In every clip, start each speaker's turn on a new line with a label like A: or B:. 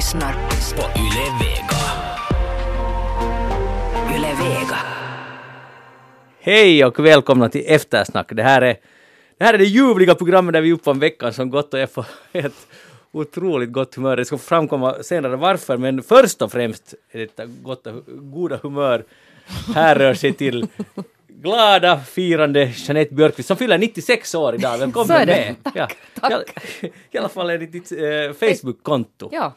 A: lyssnar
B: på Yle Vega.
A: Yle Vega.
C: Hej och välkomna till Eftersnack. Det här är det, här är det ljuvliga programmet där vi är uppe om veckan som gått och är på ett otroligt gott humör. Det ska framkomma senare varför, men först och främst är detta goda, goda humör härrör sig till glada firande Jeanette Björkqvist som fyller 96 år idag. Välkommen med!
D: Tack,
C: ja.
D: tack.
C: I alla fall enligt ditt eh, Facebook-konto.
D: Ja,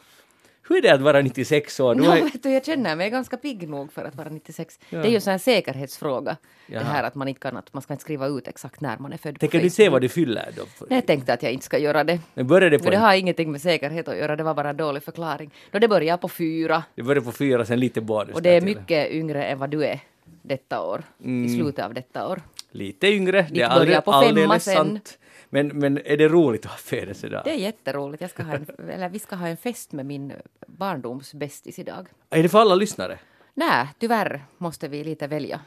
C: Hur är det att vara 96 år?
D: No, vet du, jag känner mig ganska pigg nog för att vara 96.
C: Ja.
D: Det är ju en säkerhetsfråga.
C: Jaha.
D: Det här att man inte kan, att man ska inte skriva ut exakt när man är född
C: tänker du se vad du fyller då?
D: Nej, Jag tänkte att jag inte ska göra det.
C: Men börjar det på
D: För det har ingenting med säkerhet att göra, det var bara en dålig förklaring. Då det börjar på fyra
C: det börjar på fyra, sen lite bonus.
D: och det är
C: där till.
D: mycket yngre än vad du är detta år.
C: Mm.
D: I slutet av detta år.
C: Lite yngre, det är
D: börjar
C: alldeles, alldeles sant. Men, men är det roligt att ha födelsedag?
D: Det är jätteroligt. Jag ska ha en, eller vi ska ha en fest med min barndomsbästis idag.
C: Är det för alla lyssnare?
D: Nej, tyvärr måste vi lite välja.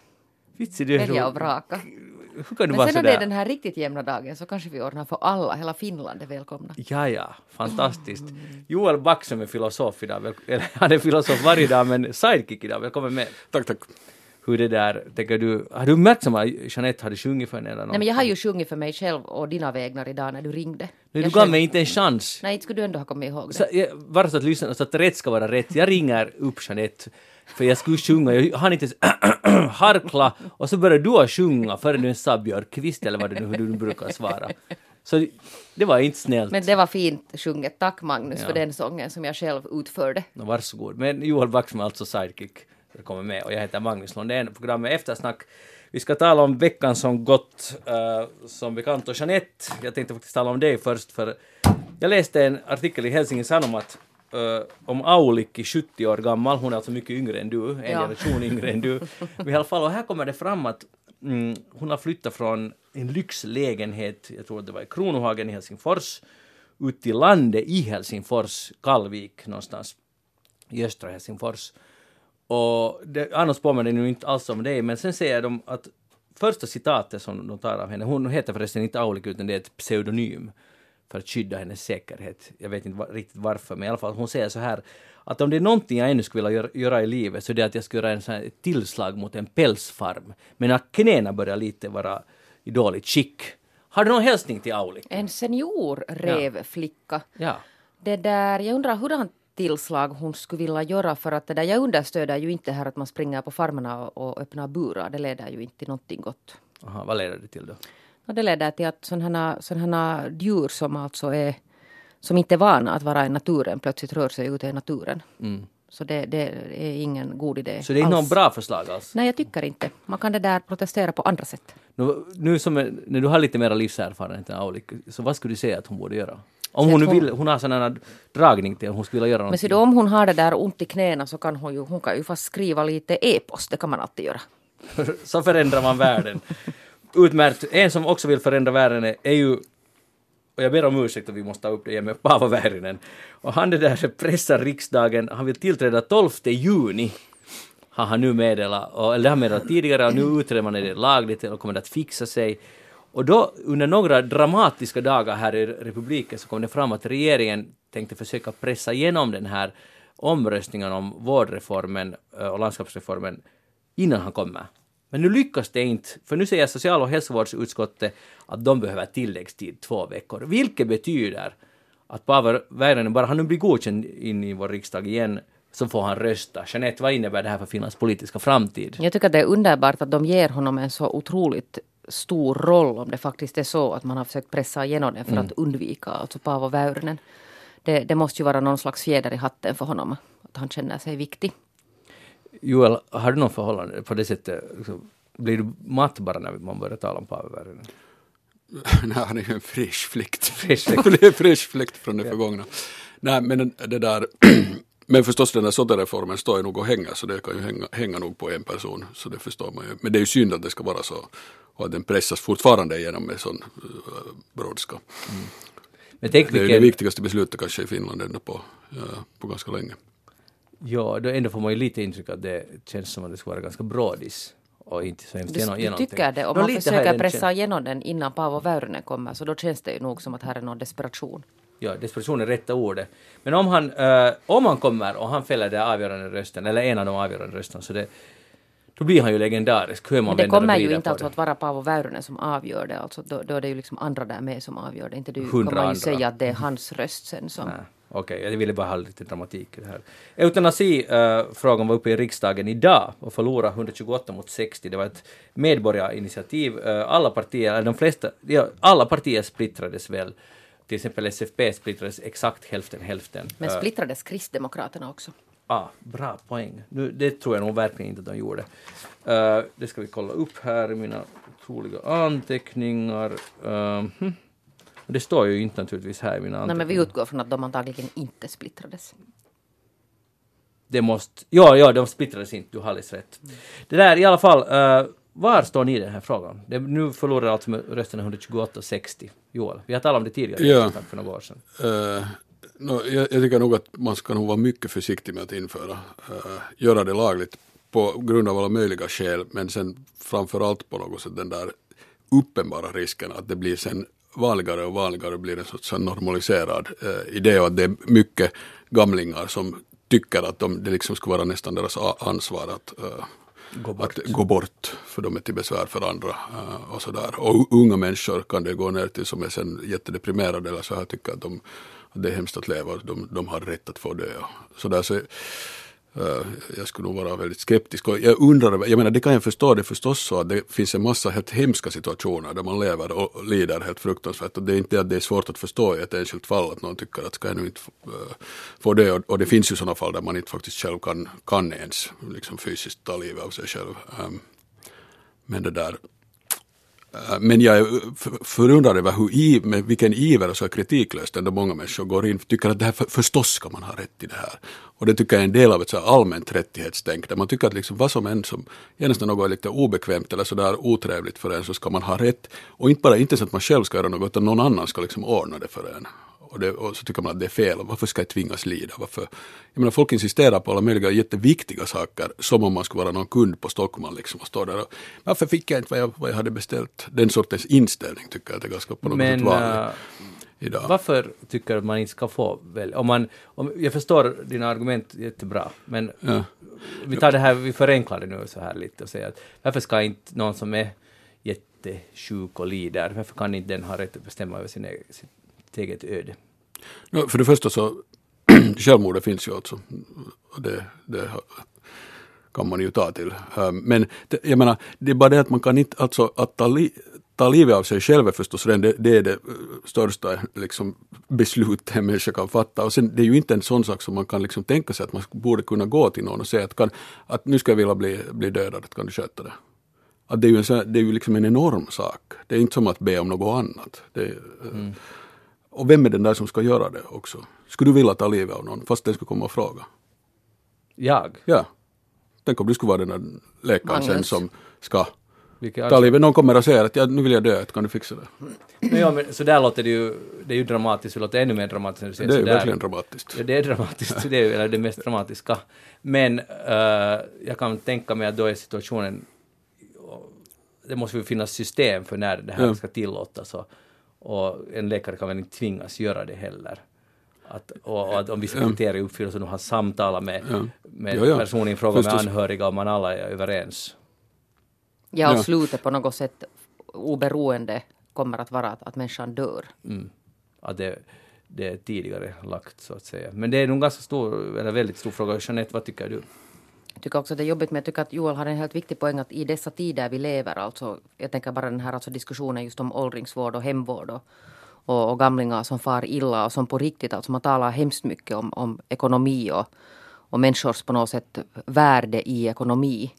C: Vitsi, du är
D: Välja och vraka.
C: Hur kan du
D: Men
C: vara
D: sen när det är den här riktigt jämna dagen så kanske vi ordnar för alla, hela Finland är välkomna.
C: Ja, ja, fantastiskt. Joel Backström är filosof idag, eller han är filosof varje dag, men sidekick idag, välkommen med.
E: Tack, tack.
C: Hur det där, tänker du, har du märkt som att Jeanette hade sjungit för henne eller något?
D: Nej men jag har ju sjungit för mig själv och dina vägnar idag när du ringde.
C: Nej, du gav mig inte en chans.
D: Nej, inte skulle du ändå ha kommit ihåg
C: Så,
D: det.
C: jag, bara så att lyssna, så att rätt ska vara rätt. Jag ringer upp Jeanette, för jag skulle sjunga, jag hann inte ens harkla, och så började du att sjunga före du ens sa Björkqvist eller vad det nu, hur du brukar svara. Så det var inte snällt.
D: Men det var fint sjunget. Tack Magnus
C: Ja.
D: för den sången som jag själv utförde.
C: Nå, varsågod. Men Joel är alltså sidekick. Jag kommer med och jag heter Magnus Lundén. Programmet Eftersnack. Vi ska tala om veckan som gått uh, som bekant. Och Jeanette, jag tänkte faktiskt tala om dig först för jag läste en artikel i Helsingin Sanomat uh, om Aulikki, 70 år gammal. Hon är alltså mycket yngre än du, en
D: Ja.
C: generation yngre än du. Men i alla fall, och här kommer det fram att mm, hon har flyttat från en lyxlägenhet, jag tror att det var i Kronohagen i Helsingfors, ut till landet i Helsingfors, Kallvik någonstans i östra Helsingfors. Och det, annars påminner det inte alls om det, men sen säger de att första citatet som de tar av henne, hon heter förresten inte Aulik utan det är ett pseudonym för att skydda hennes säkerhet. Jag vet inte va- riktigt varför, men i alla fall hon säger så här att om det är någonting jag ännu skulle vilja göra, göra i livet så det är att jag ska göra en sån här tillslag mot en pälsfarm. Men att knäna börjar lite vara i dåligt skick. Har du någon hälsning till Aulik?
D: En senior revflicka.
C: Ja.
D: Det där, jag undrar hurdant tillslag hon skulle vilja göra för att det där, jag understöder ju inte här att man springer på farmerna och, och öppnar burar. Det leder ju inte till någonting gott.
C: Aha, vad leder det till då?
D: Och det leder till att sådana, sådana djur som alltså är som inte är vana att vara i naturen plötsligt rör sig ute i naturen. Så det, det är ingen god idé
C: Mm. Så det är inte någon bra förslag alls?
D: Nej, jag tycker inte. Man kan det där protestera på andra sätt.
C: Nu, nu som är, när du har lite mer livserfarenhet än Aulik, så vad skulle du säga att hon borde göra? Om
D: Så
C: hon
D: att
C: nu vill, hon har sån här dragning till, hon skulle vilja göra
D: Men
C: någonting.
D: så då, om hon har det där ont i knäna så kan hon ju, hon kan ju fast skriva lite e-post. Det kan man alltid göra.
C: så förändrar man världen. Utmärkt. En som också vill förändra världen är, är ju, och jag ber om ursäkt och vi måste ta upp det igen med Paavo Väyrynen. Och han det där pressar riksdagen, han vill tillträda 12 juni. Har han nu meddelat, eller han meddelat tidigare och nu utreder man är det lagligt och kommer det att fixa sig. Och då under några dramatiska dagar här i republiken så kom det fram att regeringen tänkte försöka pressa igenom den här omröstningen om vårdreformen eh, och landskapsreformen innan han kommer. Men nu lyckas det inte, för nu säger social och hälsovårdsutskottet att de behöver tilläggstid två veckor, vilket betyder att Paavo Väyrynen, bara han nu blir godkänd in i vår riksdag igen, så får han rösta. Jeanette, vad innebär det här för Finlands politiska framtid?
D: Jag tycker att det är underbart att de ger honom en så otroligt stor roll om det faktiskt är så att man har försökt pressa igenom den för
C: Mm.
D: att undvika alltså Paavo Väyrynen. Det, det måste ju vara någon slags fjäder i hatten för honom. Att han känner sig viktig.
C: Joel, har du någon förhållande på det sättet? Blir du matt bara när man börjar tala om Paavo Väyrynen?
E: Nej, han är ju en frisk fläkt.
C: Frisk
E: fläkt från det förgångna. Nej, men det där, men förstås den där sotereformen står ju nog och hänger, så det kan ju hänga, hänga nog på en person, så det förstår man ju. Men det är ju synd att det ska vara så, och att den pressas fortfarande igenom med sån uh, brådska.
C: Men tänk
E: Det är ju det
C: vilken...
E: viktigaste beslutet kanske i Finland ändå på, uh, på ganska länge.
C: Ja, då ändå får man ju lite intryck att det känns som att det skulle vara ganska brådis och inte så hemskt
D: Du,
C: genom,
D: du tycker det? Om man försöker pressa igenom den innan Paavo Väyrynen kommer så då känns det ju nog som att här är någon desperation.
C: Ja, desperation är rätta ordet. Men om han, eh, om han kommer och han fäller den avgörande rösten, eller en av de avgörande rösterna, så det, då blir han ju legendarisk. Hur man
D: Men det kommer ju inte alltså
C: det.
D: att vara Paavo Väyrynen som avgör det. Alltså, då, då är det ju liksom andra där med som avgör det. Inte du
C: Hundra
D: man ju
C: andra.
D: säga att det är hans röst sen som...
C: Nej, Okej, jag ville bara ha lite dramatik i det här. Eutanasi-frågan var uppe i riksdagen idag och förlorade 128 mot 60. Det var ett medborgarinitiativ. Eh, alla partier, eller de flesta, ja, alla partier splittrades väl. Till exempel SFP splittrades exakt hälften hälften.
D: Men splittrades Kristdemokraterna också?
C: Ah, bra poäng. Nu, det tror jag nog verkligen inte att de gjorde. Eh, det ska vi kolla upp här i mina otroliga anteckningar. Uh, hm. Det står ju inte naturligtvis här i mina
D: Nej,
C: anteckningar.
D: men vi utgår från att de antagligen inte splittrades.
C: Det måste... Ja, ja, de splittrades inte. Du har alldeles rätt. Det där i alla fall. eh, var står ni i den här frågan? Det, nu förlorar alltså rösterna 128-60. Joel, vi har talat om det tidigare
E: Ja.
C: för några år sedan.
E: Eh, nå, jag, jag tycker nog att man ska nog vara mycket försiktig med att införa, eh, göra det lagligt på grund av alla möjliga skäl, men sen framförallt på något sätt den där uppenbara risken att det blir sen vanligare och vanligare blir en sorts normaliserad eh, idé och att det är mycket gamlingar som tycker att de, det liksom ska vara nästan deras ansvar att eh,
C: Gå bort.
E: att gå bort för de är till besvär för andra eh, och sådär. Och u- unga människor kan det gå ner till som är sen jättedeprimerade eller så här tycker att, de, att det är hemskt att leva, de, de har rätt att få dö. och Så där, så, Eh, jag skulle nog vara väldigt skeptisk. Och jag undrar, jag menar det kan jag förstå, det är förstås så att det finns en massa helt hemska situationer där man lever och lider helt fruktansvärt och det är inte att det är svårt att förstå i ett enskilt fall att någon tycker att ska jag nu inte få eh, det och, det finns ju sådana fall där man inte faktiskt själv kan, kan ens liksom fysiskt ta livet av sig själv. Ehm, men det där men jag är förundrad över hur i, med vilken iver och så kritiklöst ändå många människor går in tycker att det här, för, förstås ska man ha rätt i det här. Och det tycker jag är en del av ett så allmänt rättighetstänk där man tycker att liksom vad som än som genast något är lite obekvämt eller sådär otrevligt för en så ska man ha rätt. Och inte bara inte så att man själv ska göra något utan någon annan ska liksom ordna det för en. Och, det, och så tycker man att det är fel. Varför ska jag tvingas lida? Varför? Jag menar, folk insisterar på alla möjliga jätteviktiga saker som om man skulle vara någon kund på Stockman liksom och står där och varför fick jag inte vad jag, vad jag hade beställt? Den sortens inställning tycker jag att är ganska på något
C: Men
E: sätt vanlig
C: eh,
E: idag.
C: varför tycker man inte ska få välja? Om man, om, jag förstår dina argument jättebra, men
E: Ja.
C: vi tar det här, vi förenklar det nu så här lite och säger att varför ska inte någon som är jättesjuk och lider, varför kan inte den ha rätt att bestämma över sin egen, sitt eget öde?
E: Ja, för det första så självmordet finns ju alltså. Det, det kan man ju ta till. Men det, jag menar, det är bara det att man kan inte, alltså att ta, li, ta livet av sig själv är förstås redan det, det är det eh, största liksom, beslutet en människa kan fatta. Och sen det är ju inte en sån sak som man kan liksom tänka sig att man borde kunna gå till någon och säga att, kan, att nu ska jag vilja bli, bli dödad, kan du sköta det? Att det är ju, en, det är ju liksom en enorm sak. Det är inte som att be om något annat. Det, eh, mm. Och vem är den där som ska göra det också? Skulle du vilja ta livet av någon fast den skulle komma och fråga?
C: Jag?
E: Ja. Tänk om du skulle vara den där läkaren sen som ska
C: Vilket
E: ta livet. Någon kommer och säger att ja, nu vill jag dö, kan du fixa det?
C: Men ja, men så där låter det ju, det är ju dramatiskt, det låter ännu mer dramatiskt när du säger
E: Det är ju
C: sådär.
E: verkligen dramatiskt.
C: Ja, det är dramatiskt, det är ju eller det mest dramatiska. Men eh, jag kan tänka mig att då är situationen, det måste ju finnas system för när det här
E: Ja.
C: ska tillåtas och, och en läkare kan väl inte tvingas göra det heller. Att, och, och att om vissa kriterier uppfylls och nu har samtalat med,
E: Ja.
C: med
E: Ja, ja.
C: personen i fråga, med anhöriga, om man alla är överens.
D: Ja, och
E: Ja.
D: slutet på något sätt oberoende kommer att vara att, att människan dör.
C: Mm. Att det, det är tidigare lagt så att säga. Men det är nog ganska stor, eller väldigt stor fråga. Jeanette, vad tycker du?
D: Jag tycker också att det är jobbigt, men jag tycker att Joel har en helt viktig poäng att i dessa tider vi lever, alltså, jag tänker bara den här alltså diskussionen just om åldringsvård och hemvård och, och, och gamlingar som far illa och som på riktigt, alltså man talar hemskt mycket om, om ekonomi och, och människors på något sätt värde i ekonomi.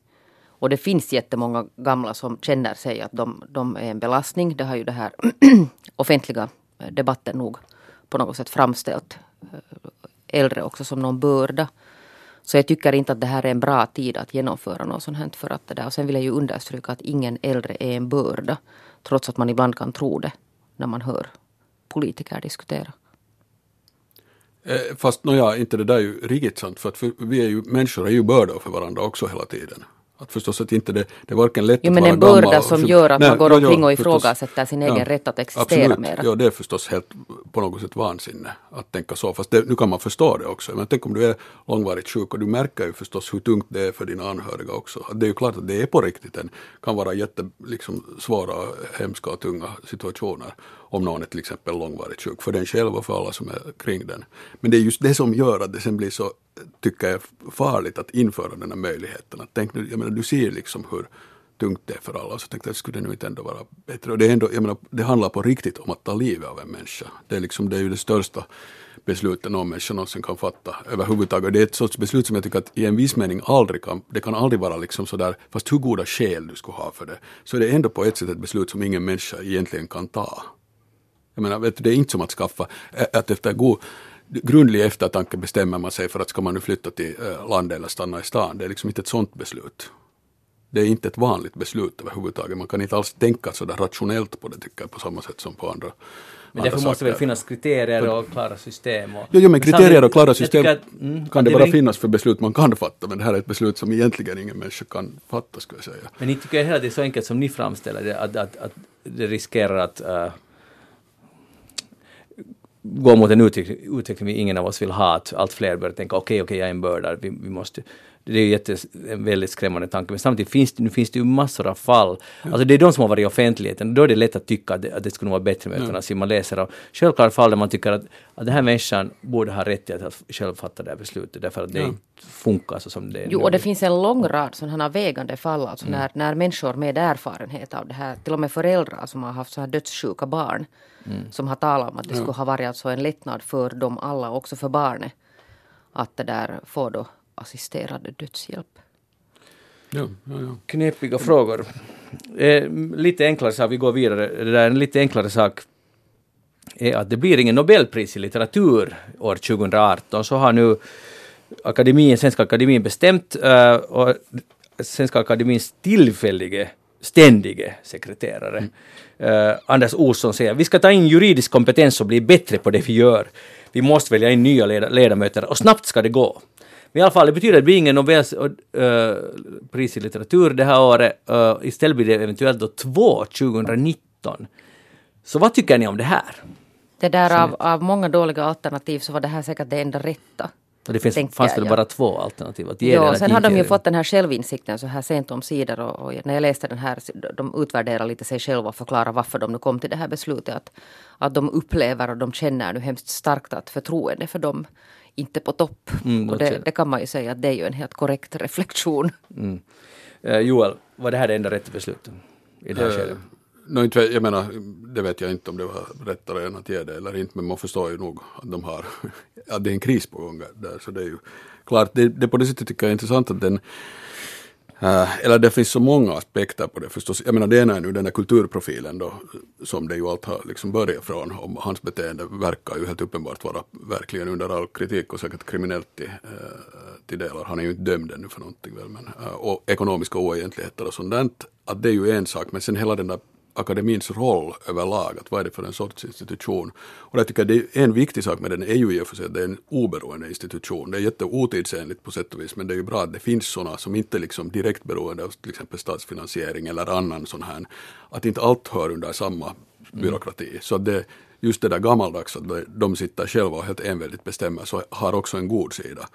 D: Och det finns jättemånga gamla som känner sig att de, de är en belastning. Det har ju det här offentliga debatten nog på något sätt framställt eh, äldre också som någon börda. Så jag tycker inte att det här är en bra tid att genomföra något sånt här för att det där. Och sen vill jag ju understryka att ingen äldre är en börda. Trots att man ibland kan tro det när man hör politiker diskutera.
E: Eh, fast nåja, inte det där är ju riktigt sant för att för, vi är ju, människor är ju bördor för varandra också hela tiden. Att förstås att inte det, det är varken lätt
D: Jo,
E: att
D: men
E: vara
D: en börda
E: och
D: som gör att
E: Nej,
D: man går omkring och ifrågasätter sin egen rätt att existera
E: absolut.
D: mera.
E: Ja, det är förstås helt på något sätt vansinne att tänka så. Fast det, nu kan man förstå det också. Men tänk om du är långvarigt sjuk och du märker ju förstås hur tungt det är för dina anhöriga också. Att Det är ju klart att det är på riktigt. Det kan vara jätte, liksom, svåra, hemska och tunga situationer om någon är till exempel långvarigt sjuk. För den själv och för alla som är kring den. Men det är just det som gör att det sen blir så, tycker jag, farligt att införa den här möjligheten. Att tänk nu, jag menar, du ser liksom hur tungt det är för alla. Så tänkte jag, skulle det nu inte ändå vara bättre? Och det, är ändå, jag menar, det handlar på riktigt om att ta livet av en människa. Det är, liksom, det är ju det största beslutet någon människa någonsin kan fatta överhuvudtaget. Det är ett sorts beslut som jag tycker att i en viss mening aldrig kan, det kan aldrig vara liksom sådär, fast hur goda skäl du skulle ha för det, så är det ändå på ett sätt ett beslut som ingen människa egentligen kan ta. Jag menar, vet du, det är inte som att skaffa, att efter god grundlig eftertanke bestämmer man sig för att ska man nu flytta till landet eller stanna i stan. Det är liksom inte ett sånt beslut. Det är inte ett vanligt beslut överhuvudtaget. Man kan inte alls tänka sådär rationellt på det tycker jag på samma sätt som på andra
C: Men därför måste väl
E: saker.
C: finnas kriterier och klara system. Och,
E: Jo, jo, men kriterier och klara
C: jag
E: system
C: att, mm,
E: kan det bara
C: väl inte-
E: finnas för beslut man kan fatta, men det här är ett beslut som egentligen ingen människa kan fatta, skulle jag säga.
C: Men ni tycker hela det är så enkelt som ni framställer det, att, att, att det riskerar att äh, gå mot en utveckling, utveckling vi ingen av oss vill ha, att allt fler börjar tänka okej, okej, jag är en börda, vi, vi måste... Det är ju jätte, en väldigt skrämmande tanke, men samtidigt finns det, nu finns det ju massor av fall. Alltså det är de som har varit i offentligheten, då är det lätt att tycka att det, att det skulle vara bättre med eutanasi. Man läser av självklart fall där man tycker att, att den här människan borde ha rätt till att själv fatta det här beslutet, därför att det inte funkar så som det är
D: Jo,
C: nu.
D: och det finns en lång rad sådana vägande fall, alltså
C: Mm.
D: när, när människor med erfarenhet av det här, till och med föräldrar som har haft så här dödssjuka barn,
C: Mm.
D: som har talat om att det skulle ha varit alltså en lättnad för dem alla, också för barnet, att det där får då assisterad dödshjälp.
E: Ja, ja, ja.
C: knepiga frågor. Eh, lite enklare sak, vi går vidare. Det där, en lite enklare sak är att det blir ingen Nobelpris i litteratur år 2018. Så har nu akademin, Svenska akademin bestämt eh, och Svenska akademins tillfällige ständige sekreterare eh, Anders Olsson säger vi ska ta in juridisk kompetens och bli bättre på det vi gör. Vi måste välja in nya leda- ledamöter och snabbt ska det gå. Men i alla fall, det betyder att det blir ingen Nobels eh, i litteratur det här året. Uh, istället blir det eventuellt då två 2019. Så vad tycker ni om det här?
D: Det där av, av många dåliga alternativ så var det här säkert det enda rätta.
C: Och det finns, fanns väl bara två alternativ? Att ge
D: Ja, sen har de ju fått den här självinsikten så här sent om sidor och, och när jag läste den här, de utvärderar lite sig själva och förklarar varför de nu kom till det här beslutet. Att, att de upplever och de känner nu hemskt starkt att förtroende för dem inte på topp.
C: Mm,
D: och
C: det
D: det, kan man ju säga att det är ju en helt korrekt reflektion.
C: Eh, Joel, var det här det enda rätta beslutet? I det här
E: Eh,
C: skedet?
E: nå, inte, vet- jag menar, det vet jag inte om det var rättare än att ge det eller inte, men man förstår ju nog att de har, att det är en kris på gång där, så det är ju klart, det, det på det sättet tycker jag är intressant att den Eh, eller det finns så många aspekter på det förstås. Jag menar det ena är nu den där kulturprofilen då, som det ju allt har liksom börjat från. Och hans beteende verkar ju helt uppenbart vara verkligen under all kritik och säkert kriminellt till, eh, till delar. Han är ju inte dömd ännu för någonting väl, men eh, och ekonomiska oegentligheter och sånt där. Att det är ju en sak, men sen hela den där akademins roll överlag, att vad är det för en sorts institution? Och jag tycker det är en viktig sak med den är ju i och för sig att det är en oberoende institution. Det är jätteotidsenligt på sätt och vis, men det är ju bra att det finns sådana som inte är liksom direkt beroende av till exempel statsfinansiering eller annan sån här, att inte allt hör under samma byråkrati. Så att det, just det där gammaldags, att de- de sitter själva och helt enväldigt bestämmer, så har också en god sida.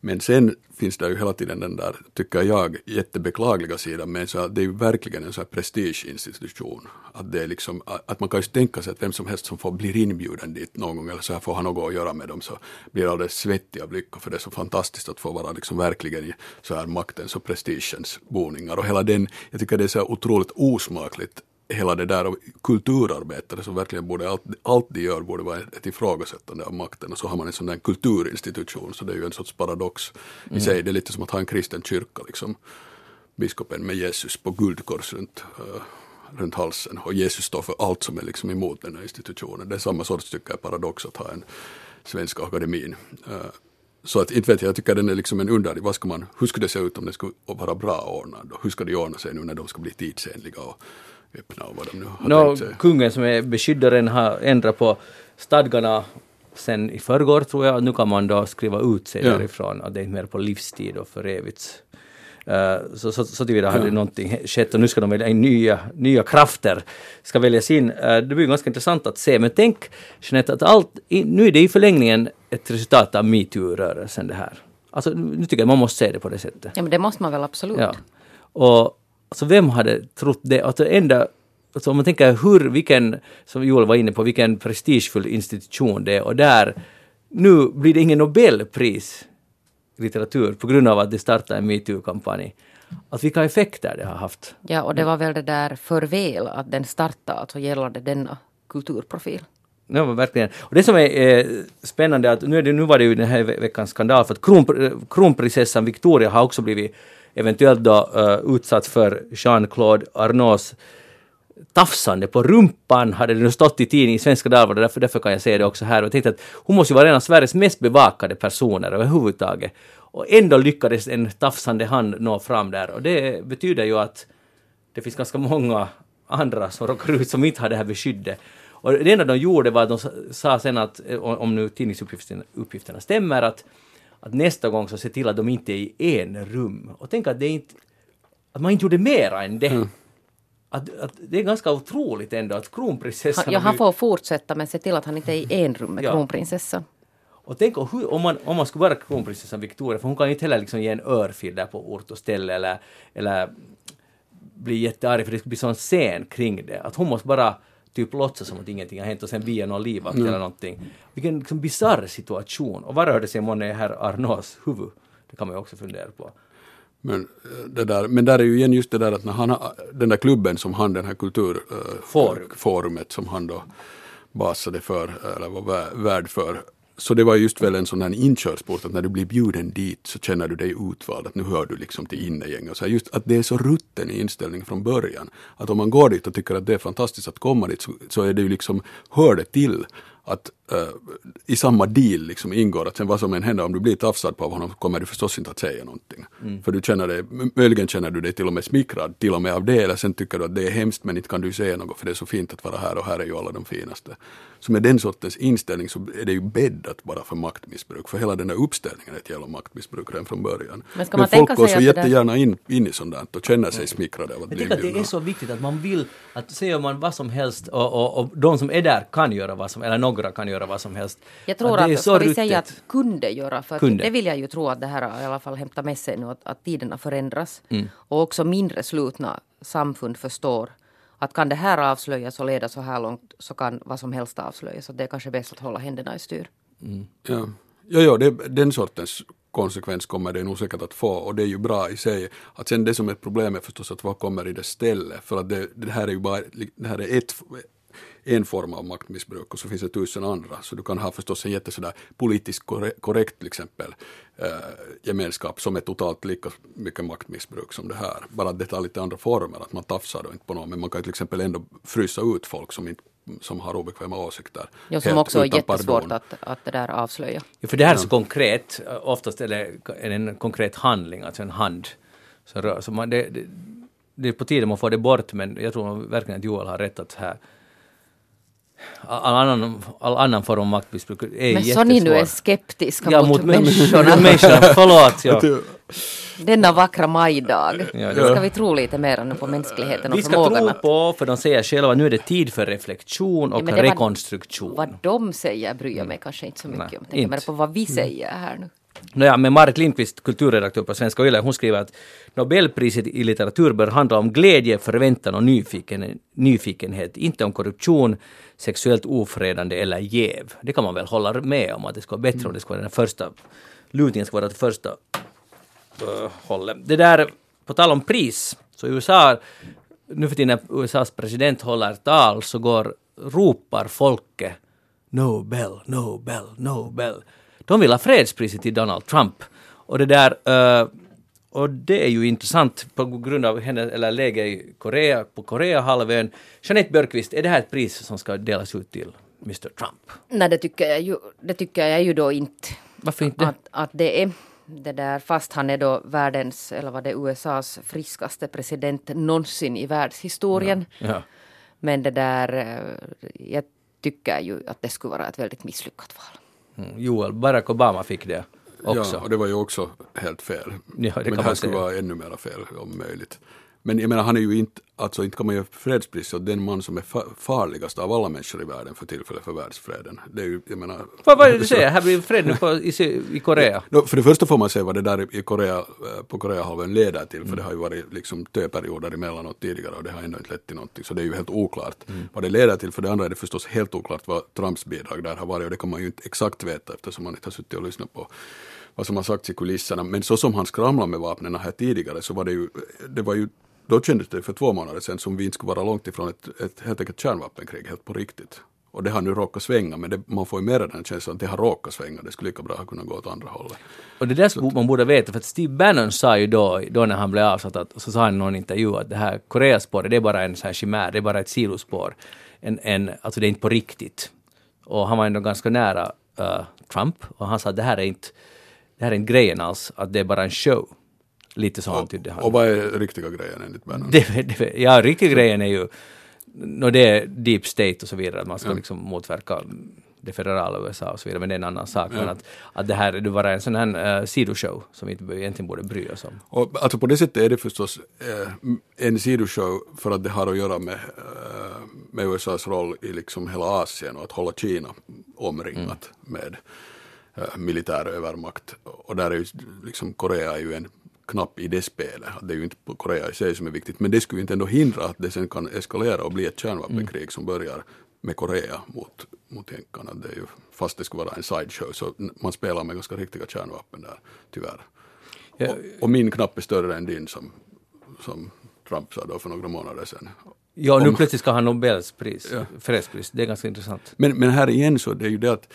E: Men sen finns det ju hela tiden den där, tycker jag, jättebeklagliga sidan med så att det är ju verkligen en sån här prestigeinstitution. Att det är liksom, att man kan ju tänka sig att vem som helst som får, blir inbjuden dit någon gång eller så här får ha något att göra med dem så blir alldeles svettig av lycka för det är så fantastiskt att få vara liksom verkligen i så här maktens och prestigens boningar och hela den, jag tycker det är så här otroligt osmakligt hela det där och kulturarbetare som verkligen borde, allt, allt de gör borde vara ett ifrågasättande av makten och så har man en sån där kulturinstitution så det är ju en sorts paradox i sig. Det är lite som att ha en kristen kyrka liksom. Biskopen med Jesus på guldkors runt, eh, runt halsen och Jesus står för allt som är liksom emot den här institutionen. Det är samma sorts tycker jag paradox att ha en svenska akademin. Eh, så att inte vet jag, jag tycker den är liksom en underlig, vad ska man, hur skulle det se ut om det skulle vara bra ordnad då? Hur ska det ordna sig nu när de ska bli tidsenliga och öppna och vad de nu har
C: Nå,
E: tänkt sig?
C: kungen som är beskyddaren har ändrat på stadgarna sen i förrgår tror jag. Nu kan man då skriva ut sig
E: Ja.
C: därifrån att det är inte mer på livstid och för evigt. Eh, så, så, så tillvida hade någonting skett och nu ska de välja in nya, nya krafter, ska väljas in. Eh, det blir ganska intressant att se, men tänk Jeanette att allt, i, nu är det i förlängningen ett resultat av metoo-rörelsen det här. Alltså nu tycker jag man måste se det på det sättet.
D: Ja men det måste man väl absolut.
C: Ja. Och alltså, vem hade trott det? Alltså, enda, alltså, om man tänker hur, vilken, som Joel var inne på, vilken prestigefull institution det är och där, nu blir det ingen Nobelpris litteratur på grund av att det startade en metoo-kampanj. Att vilka effekter det har haft.
D: Ja, och det var väl det där för väl att den startade, alltså gällande denna kulturprofil.
C: Ja, verkligen. Och det som är eh, spännande att nu, är det, nu var det ju den här ve- veckans skandal för att kron, eh, kronprinsessan Victoria har också blivit eventuellt då eh, uh, utsatt för Jean-Claude Arnaults tafsande på rumpan hade det nu stått i tidningen i Svenska Dagbladet, därför, därför kan jag säga det också här. Och jag tänkte att hon måste ju vara en av Sveriges mest bevakade personer överhuvudtaget. Och ändå lyckades en tafsande hand nå fram där. Och det betyder ju att det finns ganska många andra som råkar ut som inte har det här beskyddet. Och det enda de gjorde var att de sa sen att, eh, om nu tidningsuppgifterna stämmer, att, att nästa gång så se till att de inte är i en rum. Och tänk att det inte, att man inte gjorde mera än det. Att, att det är ganska otroligt ändå att kronprinsessan...
D: Han, ja,
C: har
D: han får fortsätta men se till att han inte är i en rum med
C: Ja.
D: kronprinsessan.
C: Och tänk om, hur, om, man, om man skulle vara kronprinsessan Victoria, för hon kan ju inte heller liksom ge en örfil där på ort och ställe eller, eller bli jättearg för det skulle bli sån scen kring det. Att hon måste bara typ låtsas som att ingenting har hänt och sen bli någon livvakt eller någonting. Vilken liksom bisarr situation. Och vad rörde sig månne i herr Arnaults huvud? Det kan man ju också fundera på.
E: Men, eh, det där, men där är ju igen just det där att när han den där klubben som han, den här
C: Forum.
E: kulturforumet som han då basade för, eller var vä- värd för. Så det var just väl en sån här inkörsport att när du blir bjuden dit så känner du dig utvald, att nu hör du liksom till innegäng. Och så här, just att det är så rutten i inställning från början. Att om man går dit och tycker att det är fantastiskt att komma dit så, så är det ju liksom, hör det till att eh, i samma deal liksom ingår att sen vad som än händer om du blir tafsad på av honom kommer du förstås inte att säga någonting. För du känner dig, möjligen känner du dig till och med smickrad till och med av det eller sen tycker du att det är hemskt men inte kan du säga något för det är så fint att vara här och här är ju alla de finaste. Så med den sortens inställning så är det ju bäddat bara för maktmissbruk för hela den där uppställningen är ett jävla maktmissbruk redan från början.
D: Men ska man
E: folk
D: tänka
E: går
D: sig
E: så jättegärna in, in i sånt där och känner sig smickrade av att
C: Jag
E: bli
C: tycker att det
E: inbjudna.
C: är så viktigt att man vill, att säger man vad som helst och, och, och de som är där kan göra vad som, eller några kan göra vad som helst.
D: Jag tror
C: det
D: att,
C: är
D: ska vi säga att kunde göra, för att
C: Kunde.
D: det vill jag ju tro att det här har i alla fall hämtat med sig nu, att, att tiderna förändras.
C: Mm.
D: Och också mindre slutna samfund förstår att kan det här avslöjas och leda så här långt så kan vad som helst avslöjas. Så det är kanske bäst att hålla händerna i styr.
E: Ja, ja, ja det, den sortens konsekvens kommer det nog säkert att få och det är ju bra i sig. Att sen det som är ett problem är förstås att vad kommer i det stället? För att det, det här är ju bara det här är ett, en form av maktmissbruk och så finns det tusen andra. Så du kan ha förstås en jätte sådär politiskt korre- korrekt till exempel eh, gemenskap som är totalt lika mycket maktmissbruk som det här. Bara att det tar lite andra former, att man tafsar då inte på någon men man kan till exempel ändå frysa ut folk som, inte, som har obekväma åsikter.
D: Ja, som också är jättesvårt att, att det där avslöja.
C: Ja, för det här är så konkret, oftast är det är det en konkret handling, alltså en hand. Så, rör, så man, det, det, det är på tiden man får det bort, men jag tror verkligen att Joel har rätt att här all annan, all annan form av maktmissbruk är
D: Men så ni nu är
C: jättesvår.
D: skeptiska
C: Ja,
D: mot,
C: mot
D: människorna
C: människorna. Förlåt. Ja.
D: denna vackra majdag.
C: Ja,
D: ska vi tro lite mer nu på mänskligheten och
C: Vi ska
D: förmågan
C: tro på, för de säger själva nu är det tid för reflektion och
D: Ja, men det var-
C: rekonstruktion.
D: vad de säger bryr jag mig kanske inte så mycket
C: Nej,
D: om. Tänker mer på vad vi säger här nu.
C: Nåja, men Marit Lindqvist, kulturredaktör på Svenska Yle, hon skriver att Nobelpriset i litteratur bör handla om glädje, förväntan och nyfiken, nyfikenhet, inte om korruption, sexuellt ofredande eller jäv. Det kan man väl hålla med om, att det ska vara bättre om det ska vara den första, lutningen ska vara det första uh, hållet. Det där, på tal om pris, så i USA, nu för tiden när USAs president håller tal så går, ropar folket Nobel, Nobel, Nobel. De vill ha fredspriset till Donald Trump. Och det där, eh, och det är ju intressant på grund av henne, eller läget i Korea, på Koreahalvön. Jeanette Björkqvist, är det här ett pris som ska delas ut till Mr Trump?
D: Nej, det tycker jag ju, det tycker jag ju då inte.
C: Varför inte?
D: Att, att det är det där, fast han är då världens, eller vad det är, USAs friskaste president någonsin i världshistorien.
C: Ja.
D: Men det där, eh, jag tycker ju att det skulle vara ett väldigt misslyckat val.
C: Mm, Joel, Barack Obama fick det. också.
E: Ja, och det var ju också helt fel.
C: Ja,
E: Men här skulle vara ännu mer fel om möjligt. Men jag menar, han är ju inte, alltså inte kan man ge fredspris åt den man som är fa- farligast av alla människor i världen för tillfället för världsfreden. Det är ju, jag menar...
C: Vad var det du säger? Här blir fred nu på, i, i Korea.
E: No, för det första får man se vad det där i Korea, eh, på Koreahalvön leder till, för det har ju varit liksom töperioder emellanåt tidigare och det har ändå inte lett till någonting, så det är ju helt oklart vad det leder till. För det andra är det förstås helt oklart vad Trumps bidrag där har varit och det kan man ju inte exakt veta eftersom man inte har suttit och lyssnat på vad som har sagts i kulisserna. Men så som han skramlade med vapnen här tidigare så var det ju, det var ju då kändes det för två månader sedan som vi inte skulle vara långt ifrån ett, ett helt enkelt kärnvapenkrig helt på riktigt. Och det har nu råkat svänga, men det, man får ju mer den känslan att det har råkat svänga. Det skulle lika bra ha kunnat gå åt andra hållet.
C: Och det där skulle man borde veta, för att Steve Bannon sa ju då, då när han blev avsatt, att, så sa han i någon intervju att det här Koreaspåret, det är bara en sån här chimär, det är bara ett sidospår. En, en, alltså det är inte på riktigt. Och han var ändå ganska nära eh, Trump, och han sa att det här är inte, det här är inte grejen alls, att det är bara en show. Lite så antydde han.
E: Och vad är riktiga grejen enligt?
C: Det, det, ja, riktiga grejen är ju, no, det är deep state och så vidare, att man ska liksom motverka det federala USA och så vidare, men det är en annan sak. Men att, att det här är bara en sån här uh, sidoshow som vi inte egentligen borde bry oss om.
E: Och, alltså på det sättet är det förstås eh, en sidoshow för att det har att göra med, eh, med USAs roll i liksom hela Asien och att hålla Kina omringat med eh, militär övermakt. Och där är ju liksom Korea är ju en knapp i det spelet. Det är ju inte Korea i sig som är viktigt, men det skulle ju inte ändå hindra att det sen kan eskalera och bli ett kärnvapenkrig som börjar med Korea mot, mot jänkarna. Det är ju, fast det skulle vara en sideshow, så man spelar med ganska riktiga kärnvapen där, tyvärr.
C: Ja.
E: Och, och min knapp är större än din som, som Trump sa då för några månader sedan.
C: Ja, nu
E: Om-
C: plötsligt ska han Nobels pris,
E: Ja.
C: fredspris. Det är ganska intressant.
E: Men, men här igen så det är ju det att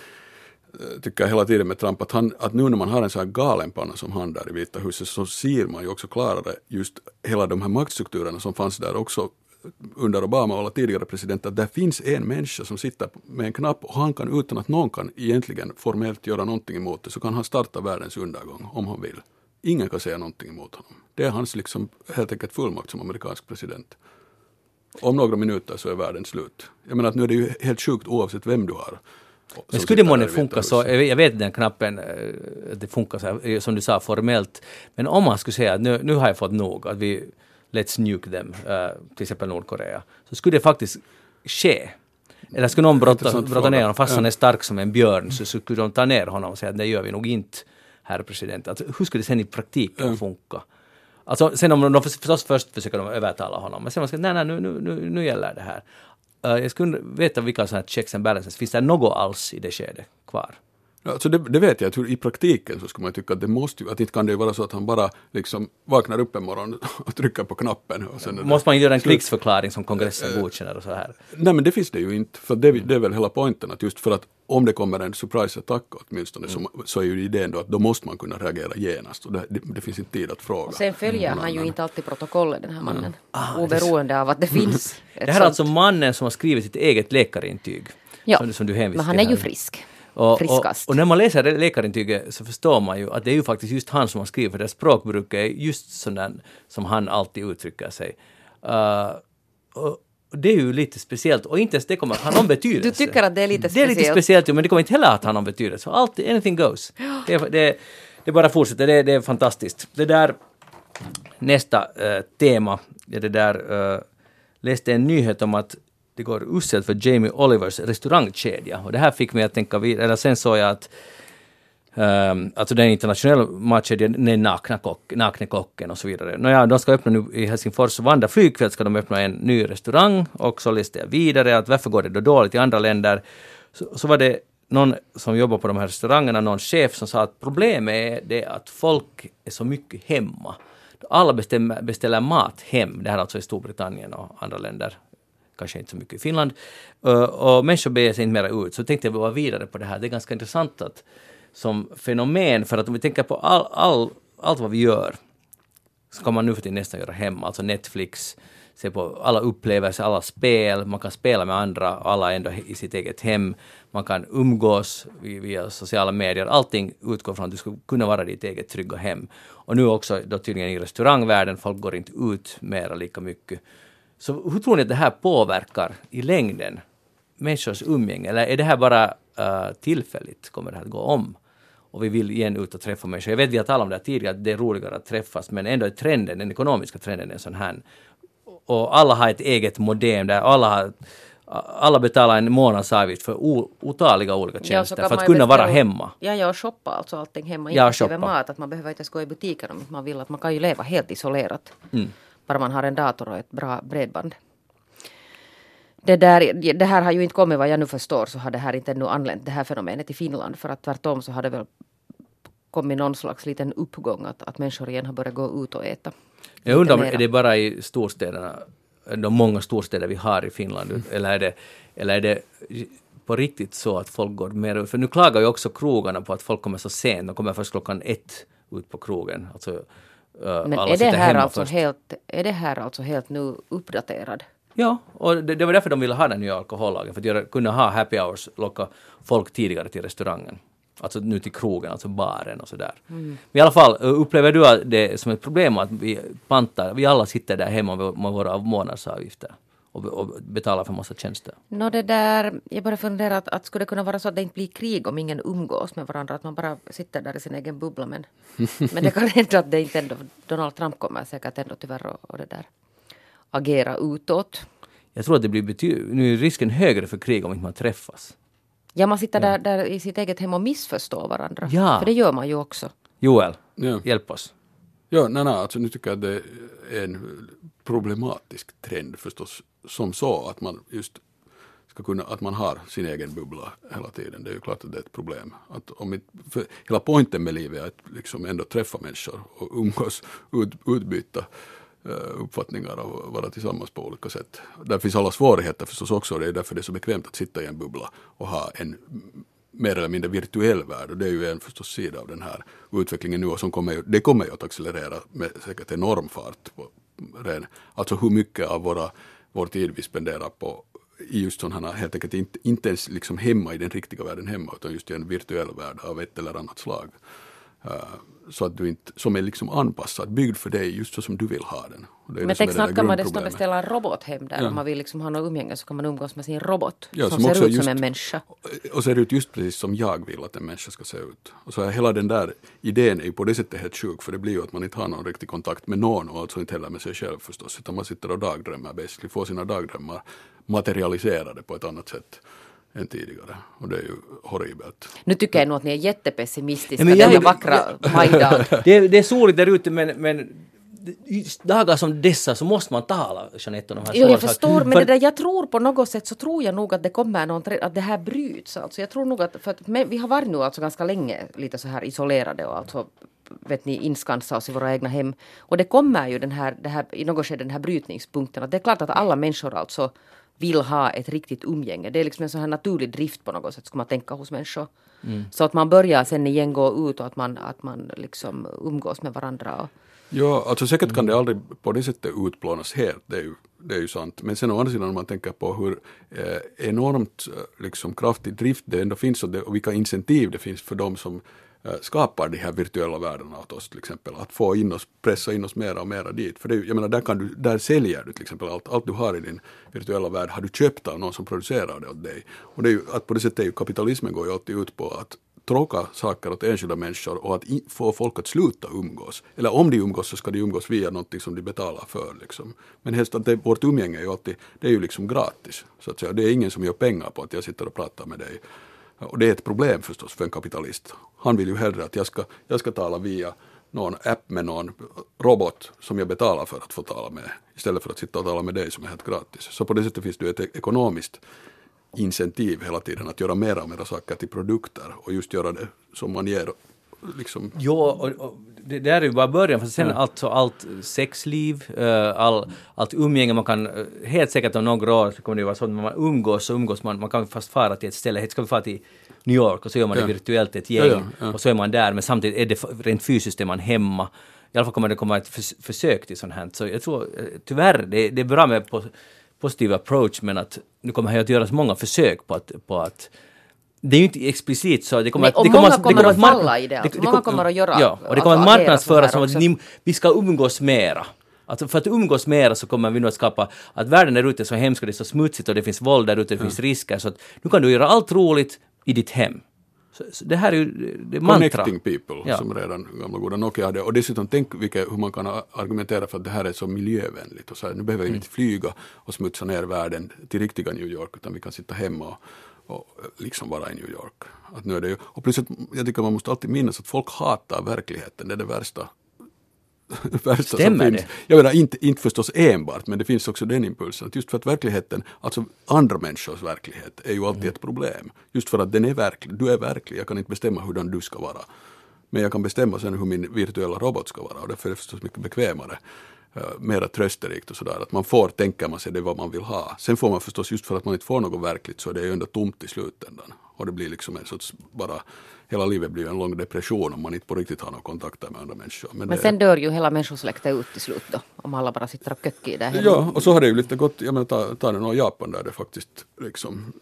E: tycker jag hela tiden med Trump att, han, att nu när man har en sån här galenpanna som han där i Vita huset så ser man ju också klarare just hela de här maktstrukturerna som fanns där också under Obama och alla tidigare presidenter, att där finns en människa som sitter med en knapp och han kan utan att någon kan egentligen formellt göra någonting emot det så kan han starta världens undergång om han vill. Ingen kan säga någonting emot honom. Det är hans liksom helt enkelt fullmakt som amerikansk president. Om några minuter så är världen slut. Jag menar att nu är det ju helt sjukt oavsett vem du har.
C: Men skulle månne funka så, jag vet, den knappen, eh, att det funkar så här, eh, som du sa formellt, men om man skulle säga att nu, nu har jag fått nog, att vi let's nuke them, eh, till exempel Nordkorea, så skulle det faktiskt ske. Eller skulle någon brotta, brotta ner honom, fast
E: Ja.
C: han är stark som en björn, så skulle de ta ner honom och säga att det gör vi nog inte, herr president. Alltså, hur skulle det sen i praktiken funka? Alltså, sen om de förstås först försöker de övertala honom, men sen man ska nej, nej, nu, nu, nu, nu gäller det här. Äh, jag skulle veta vilka sådana här checks and balances, finns det något alls i det skedet kvar?
E: Ja, Alltså det, det vet jag, att hur, i praktiken så skulle man tycka att det måste ju, att inte kan det vara så att han bara liksom vaknar upp en morgon och trycker på knappen. Och sen
C: Måste man göra en krigsförklaring som kongressen godkänner och så här?
E: Nej men det finns det ju inte, för det, det är väl hela poängen att just för att om det kommer en surprise-attack åtminstone så, så är ju idén då att då måste man kunna reagera genast och det, det, det finns inte tid att fråga.
D: Och sen följer
E: någon
D: han ju
E: annan.
D: inte alltid protokollet den här mannen. Oberoende av att det finns ett
C: Det här är alltså mannen som har skrivit sitt eget läkarintyg.
D: Ja,
C: som, som du
D: men han är ju
C: här.
D: frisk.
C: Och, och,
D: Friskast.
C: och när man läser läkarintyget så förstår man ju att det är ju faktiskt just han som har skrivit, för det språkbruk är just sådant som han alltid uttrycker sig. Uh, och och det är ju lite speciellt, och inte ens det kommer att ha någon betydelse.
D: Du tycker att det är lite
C: Det är lite
D: speciellt?
C: speciellt, men det kommer inte heller att ha någon betydelse. Så alltid, anything goes. Det, är- det, det bara fortsätter, det, det är fantastiskt. Det där, nästa eh, tema, det där, eh, läste en nyhet om att det går uselt för Jamie Olivers restaurangkedja. Och det här fick mig att tänka vidare, eller sen såg jag att Um, alltså den internationella matchkedjan, den nakna, kock, nakne kocken och så vidare. Nåja, de ska öppna nu i Helsingfors Vanda flygfält ska de öppna en ny restaurang och så listade jag vidare att varför går det då dåligt i andra länder? Så, så var det någon som jobbar på de här restaurangerna, någon chef som sa att problemet är det att folk är så mycket hemma. Alla bestämmer, beställer mat hem, det här är alltså i Storbritannien och andra länder kanske inte så mycket i Finland. Uh, och människor beger sig inte mera ut. Så tänkte jag gå vidare på det här. Det är ganska intressant att som fenomen, för att om vi tänker på all, all, allt vad vi gör, så kan man nu för tiden nästan göra hemma. Alltså Netflix, se på alla upplevelser, alla spel, man kan spela med andra, alla ändå i sitt eget hem. Man kan umgås via, via sociala medier. Allting utgår från att du ska kunna vara ditt eget trygga hem. Och nu också då tydligen i restaurangvärlden, folk går inte ut mera lika mycket. Så hur tror ni att det här påverkar i längden människors umgänge? Eller är det här bara uh, tillfälligt? Kommer det här att gå om? och vi vill igen ut och träffa människor. Jag vet vi har talat om det här tidigare, att det är roligare att träffas, men ändå är trenden, den ekonomiska trenden är sån här. Och alla har ett eget modem där alla har alla betalar en månadsavgift för otaliga olika
D: Ja,
C: tjänster
D: kan
C: för att kunna vara hemma.
D: Ja, ja, och shoppa alltså allting hemma.
C: Ja,
D: inklusive
C: shoppa.
D: mat. Att man behöver inte ens gå i butiken om inte man vill. Att man kan ju leva helt isolerat.
C: Mm.
D: Bara man har en dator och ett bra bredband. Det, där, det här har ju inte kommit vad jag nu förstår så har det här inte ännu anlänt det här fenomenet i Finland. För att tvärtom så har det väl kommit någon slags liten uppgång att, att människor igen har börjat gå ut och äta.
C: Jag undrar om är det bara i storstäderna, de många storstäder vi har i Finland, eller är det, eller är det på riktigt så att folk går mer ut? För nu klagar ju också krogarna på att folk kommer så sent, de kommer först klockan ett ut på krogen. Alltså,
D: Men
C: alla
D: är det, här alltså
C: först.
D: helt, är det här alltså helt nu uppdaterad?
C: Ja, och det, det var därför de ville ha den nya alkohollagen, för att göra, kunna ha happy hours, locka folk tidigare till restaurangen. Alltså nu till krogen, alltså baren och sådär. Men i alla fall, upplever du att det som ett problem att vi pantar, vi alla sitter där hemma med våra månadsavgifter och, och betalar för massa tjänster?
D: Nå det där, jag börjar fundera att, att skulle det kunna vara så att det inte blir krig om ingen umgås med varandra, att man bara sitter där i sin egen bubbla. Men, men det kan hända att det inte ändå, Donald Trump kommer säkert ändå tyvärr och, och det där agera utåt.
C: Jag tror att det blir bety- nu är risken högre för krig om inte man träffas.
D: Ja, man sitter där, där i sitt eget hem och missförstår varandra.
C: Ja.
D: För det gör man ju också.
C: Joel,
E: Ja.
C: hjälp oss.
E: Ja, nej, nej, alltså nu tycker jag att det är en problematisk trend förstås som så att man just ska kunna, att man har sin egen bubbla hela tiden. Det är ju klart att det är ett problem. Att om inte, för hela poängen med livet är att liksom ändå träffa människor och umgås, ut, utbyta eh, uppfattningar och vara tillsammans på olika sätt. Där finns alla svårigheter förstås också. Det är därför det är så bekvämt att sitta i en bubbla och ha en mer eller mindre virtuell värld och det är ju en förstås sida av den här utvecklingen nu och som kommer, det kommer ju att accelerera med säkert enorm fart. På, alltså hur mycket av våra, vår tid vi spenderar på i just sådana här, helt enkelt inte, inte ens liksom hemma i den riktiga världen hemma utan just i en virtuell värld av ett eller annat slag. Eh, så att du inte, som är liksom anpassad, byggd för dig just så som du vill ha den.
D: Men tänk snart kan man dessutom beställa en robot hem där.
E: Ja.
D: Om man vill liksom ha något umgänge så kan man umgås med sin robot.
E: Ja,
D: som,
E: som
D: ser ut
E: just-
D: som en människa.
E: Och ser ut just precis som jag vill att en människa ska se ut. Och så är hela den där idén är ju på det sättet helt sjuk för det blir ju att man inte har någon riktig kontakt med någon och alltså inte heller med sig själv förstås utan man sitter och dagdrömmer basically, får sina dagdrömmar materialiserade på ett annat sätt än tidigare. Och det är ju horribelt.
D: Nu tycker jag nog att ni är jättepessimistiska
C: Ja,
D: denna
C: jag-
D: vackra majdag.
C: Det, är- det är soligt där ute men, men dagar som dessa så måste man tala, Jeanette, om de här
D: Jo, jag
C: svåra sakerna.
D: förstår, men
C: För-
D: det där, jag tror på något sätt så tror jag nog att det kommer någon, att det här bryts. Alltså. Jag tror nog att, för att men, vi har varit nu alltså ganska länge lite så här isolerade och alltså vet ni, inskansa oss i våra egna hem. Och det kommer ju den här, det här, i något skede den här brytningspunkten. Att det är klart att alla människor alltså vill ha ett riktigt umgänge. Det är liksom en sån här naturlig drift på något sätt, skulle man tänka hos människor. Så att man börjar sen igen gå ut och att man, att man liksom umgås med varandra. Och,
E: Ja, alltså säkert kan det aldrig på det sättet utplånas helt, det är ju, det är ju sant. Men sen å andra sidan om man tänker på hur eh, enormt eh, liksom, kraftig drift det ändå finns och, det, och vilka incentiv det finns för de som Eh, skapar de här virtuella världarna åt oss till exempel. Att få in oss, pressa in oss mera och mera dit. För det, jag menar, där, kan du, där säljer du till exempel allt, allt du har i din virtuella värld har du köpt av någon som producerar det åt dig. Och det är ju, att på det sättet är ju kapitalismen går ju alltid ut på att tråka saker åt enskilda människor och att i, få folk att sluta umgås. Eller om de umgås så ska de umgås via någonting som de betalar för. Liksom. Men helst att det, vårt umgänge är ju alltid, det är ju liksom gratis. Så att säga. Det är ingen som gör pengar på att jag sitter och pratar med dig. Och det är ett problem förstås för en kapitalist. Han vill ju hellre att jag ska, jag ska tala via någon app med någon robot som jag betalar för att få tala med. Istället för att sitta och tala med dig som är helt gratis. Så på det sättet finns det ju ett ekonomiskt incentiv hela tiden att göra mera och mera saker till produkter och just göra det som man ger liksom
C: Jo, och, och det där är ju bara början, för sen alltså allt sexliv, eh, all, allt umgänge, man kan, eh, helt säkert om några år så kommer det vara så att man umgås så umgås man, man kan fast fara till ett ställe, helt ska vi fara till New York och så gör man
E: Ja.
C: det virtuellt ett gäng
E: Ja, ja, ja.
C: och så är man där, men samtidigt är det rent fysiskt är man hemma. I alla fall kommer det komma ett förs- försök till sånt här. Så jag tror eh, tyvärr, det, det är bra med po- positiv approach men att nu kommer det att göras många försök på att, på att det är ju inte explicit så. Det kommer,
D: Nej, och
C: det
D: många
C: det
D: kommer att
C: mark-
D: falla i det, alltså.
C: det
D: Många
C: kom-
D: kommer att göra-
C: Ja, och det
D: alltså
C: kommer att
D: agera
C: marknadsföras som att ni, vi ska umgås mera. Alltså för att umgås mera så kommer vi nog att skapa att världen där ute är så hemsk och det är så smutsigt och det finns våld där ute, det finns risker. Så att nu kan du göra allt roligt i ditt hem. Så, så det här är ju det är mantra.
E: Connecting people,
C: Ja.
E: som redan gamla goda Nokia hade. Och dessutom tänk vilket, hur man kan argumentera för att det här är så miljövänligt. Och så här, nu behöver vi inte flyga och smutsa ner världen till riktiga New York, utan vi kan sitta hemma och, och liksom vara i New York. Att nu är det ju, och plus att jag tycker man måste alltid minnas att folk hatar verkligheten, det är det värsta. värsta som
C: Stämmer
E: finns.
C: det?
E: Jag menar inte, inte förstås enbart, men det finns också den impulsen. Att just för att verkligheten, alltså andra människors verklighet, är ju alltid ett problem. Just för att den är verklig. Du är verklig, jag kan inte bestämma hurdan du ska vara. Men jag kan bestämma sen hur min virtuella robot ska vara och därför är det förstås mycket bekvämare. Uh, mera trösterikt och sådär. Att man får, tänker man sig, det är vad man vill ha. Sen får man förstås, just för att man inte får något verkligt, så är det ju ändå tomt i slutändan. Och det blir liksom en sorts, bara, hela livet blir en lång depression om man inte på riktigt har några kontakter med andra människor.
D: Men
E: det-
D: sen dör ju hela människosläktet ut till slut då. Om alla bara sitter och köcker där hemma.
E: Ja, och så har det ju lite gått, jag menar ta, ta nu Japan där det faktiskt liksom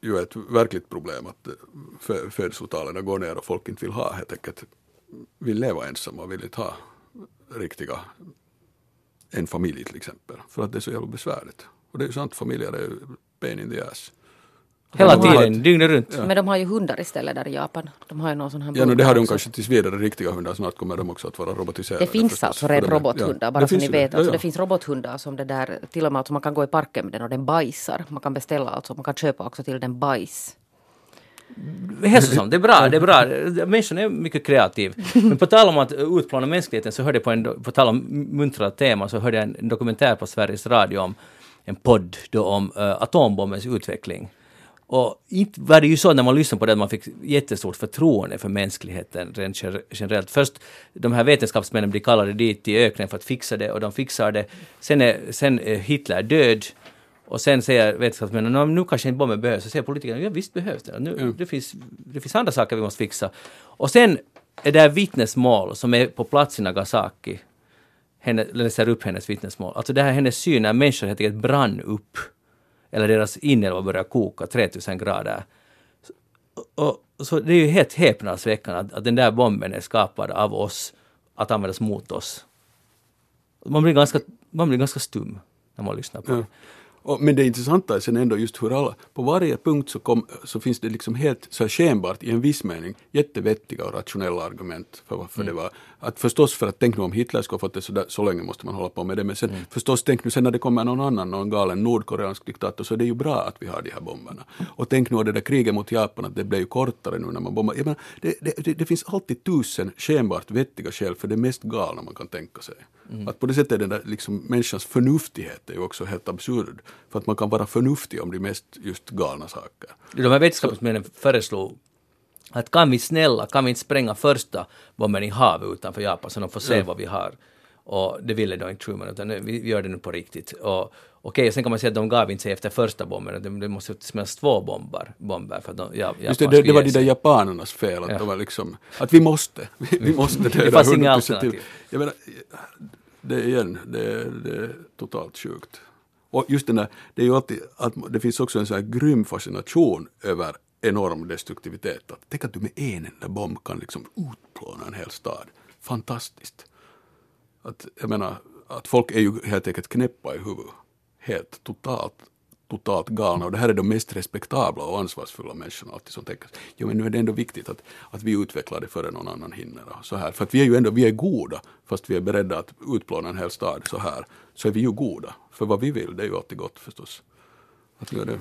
E: ju är ett verkligt problem att eh, fö- födelsetalen går ner och folk inte vill ha helt enkelt, vill leva ensamma och vill inte ha riktiga, en familj till exempel, för att det är så jävla besvärligt. Och det är ju sant, familjer är ju pain in the ass.
C: Hela
E: De
C: tiden,
E: ett-
C: dygnet runt.
D: Men de har ju hundar istället där i Japan. De har ju någon sån här
E: Ja, no, det har de
D: också.
E: kanske tills vidare riktiga hundar, snart kommer de också att vara robotiserade.
D: Det finns
E: förstås.
D: alltså redan robothundar,
E: ja,
D: bara
E: det
D: så ni vet.
E: det.
D: Alltså,
E: Ja,
D: Det
E: ja.
D: finns robothundar som det där, till och med alltså man kan gå i parken med den och den bajsar. Man kan beställa alltså, man kan köpa också till den bajs
C: hälsosamt, det är bra, det är bra. Människan är mycket kreativ. Men på tal om att utplåna mänskligheten så hörde jag på en, på tal om muntra tema, så hörde jag en dokumentär på Sveriges Radio om en podd då om uh, atombombens utveckling. Och inte var det ju så när man lyssnade på det att man fick jättestort förtroende för mänskligheten rent generellt. Först de här vetenskapsmännen blir kallade dit till öknen för att fixa det och de fixar det. Sen är, sen är Hitler död och sen säger vetenskapsmännen "Nå, nu kanske inte bomben behövs. Så säger politikerna ja visst behövs det. Nu, det, finns, det finns andra saker vi måste fixa. Och sen är det här vittnesmål som är på plats i Nagasaki. Henne, läser upp hennes vittnesmål. Alltså det här hennes syn när människor helt enkelt brann upp. Eller deras inälvor börjar koka 3000 grader. Och, så det är ju helt häpnadsväckande att, att den där bomben är skapad av oss att användas mot oss. Man blir ganska, man blir ganska stum när man lyssnar på det.
E: Och, men det intressanta är sen ändå just hur alla, på varje punkt så, kom, så finns det liksom helt så skenbart i en viss mening jättevettiga och rationella argument för varför det var. Att förstås för att tänk nu om Hitler skulle ha fått det så, där, så länge måste man hålla på med det. Men sen förstås tänk nu sen när det kommer någon annan, någon galen nordkoreansk diktator så är det ju bra att vi har de här bomberna. Och tänk nu det där kriget mot Japan att det blev ju kortare nu när man bombar. Jag menar, det, det, det, finns alltid tusen skenbart vettiga skäl för det mest galna man kan tänka sig. Att på det sättet är den där liksom, människans förnuftighet är ju också helt absurd. För att man kan vara förnuftig om de mest just galna saker.
C: De här vetenskapsmännen föreslog att kan vi snälla, kan vi inte spränga första bomben i havet utanför Japan så de får se vad vi har. Och det ville då inte Truman, utan vi vi gör det nu på riktigt. Och okej, sen kan man säga att de gav inte sig efter första bomben, det, det måste smällas två bomber, bomber för att de, ja,
E: Just det, det, det var de där japanernas fel. Att,
C: Ja.
E: de var liksom, att vi måste. Vi, vi måste döda
C: fanns inga
E: 100%
C: alternativ.
E: till. Jag menar, det är igen, det, är- det är totalt sjukt. Och just den där, det är ju alltid, att det finns också en sån här grym fascination över enorm destruktivitet. Att, tänk att du med en enda bomb kan liksom utplåna en hel stad. Fantastiskt. Att, jag menar, att folk är ju helt enkelt knäppa i huvudet. Helt totalt, totalt galna. Och det här är de mest respektabla och ansvarsfulla människorna alltid som tänker jo men nu är det ändå viktigt att, att vi utvecklar det före någon annan hinner. Så här. För att vi är ju ändå, vi är goda, fast vi är beredda att utplåna en hel stad så här. Så är vi ju goda. För vad vi vill, det är ju alltid gott förstås. Att göra det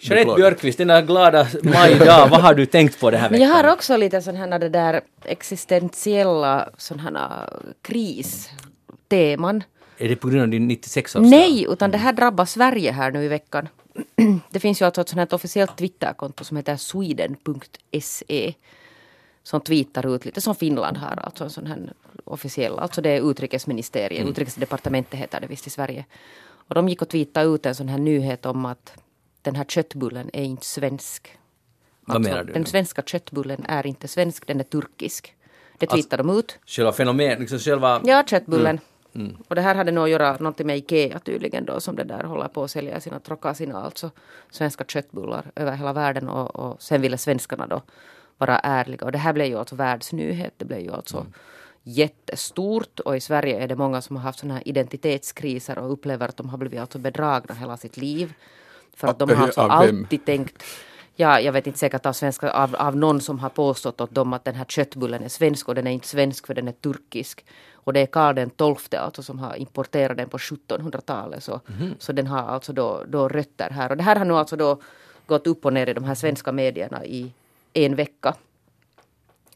C: Jeanette. Björkqvist, denna glada majdag, vad har du tänkt på den här
D: Men
C: veckan?
D: jag har också lite sån här det där existentiella sån här kristeman.
C: Är det på grund av din 96
D: Nej, utan det här drabbar Sverige här nu i veckan. det finns ju alltså ett sånt här officiellt Twitterkonto som heter sweden.se. Som tweetar ut lite som Finland har, alltså en sån här officiell, alltså det är utrikesministeriet, utrikesdepartementet heter det visst i Sverige. Och de gick och tweetade ut en sån här nyhet om att den här köttbullen är inte svensk.
C: Vad
D: Alltså,
C: menar du
D: Den
C: nu?
D: svenska köttbullen är inte svensk, den är turkisk. Det
C: Alltså-
D: tweetade de ut.
C: Själva fenomen, liksom själva...
D: Ja, köttbullen. Och det här hade nog att göra någonting med Ikea tydligen då som det där håller på att sälja sina, trocka sina alltså svenska köttbullar över hela världen och, och sen ville svenskarna då vara ärliga och det här blev ju alltså världsnyhet. Det blev ju alltså jättestort och i Sverige är det många som har haft sådana här identitetskriser och upplever att de har blivit alltså bedragna hela sitt liv. För att de har alltså alltid tänkt Ja, jag vet inte säkert av svenska, av, av någon som har påstått åt dem att den här köttbullen är svensk och den är inte svensk för den är turkisk. Och det är Karl den XII alltså som har importerat den på 1700-talet. Så, så den har alltså då, då rötter här. Och det här har nu alltså då gått upp och ner i de här svenska medierna i en vecka.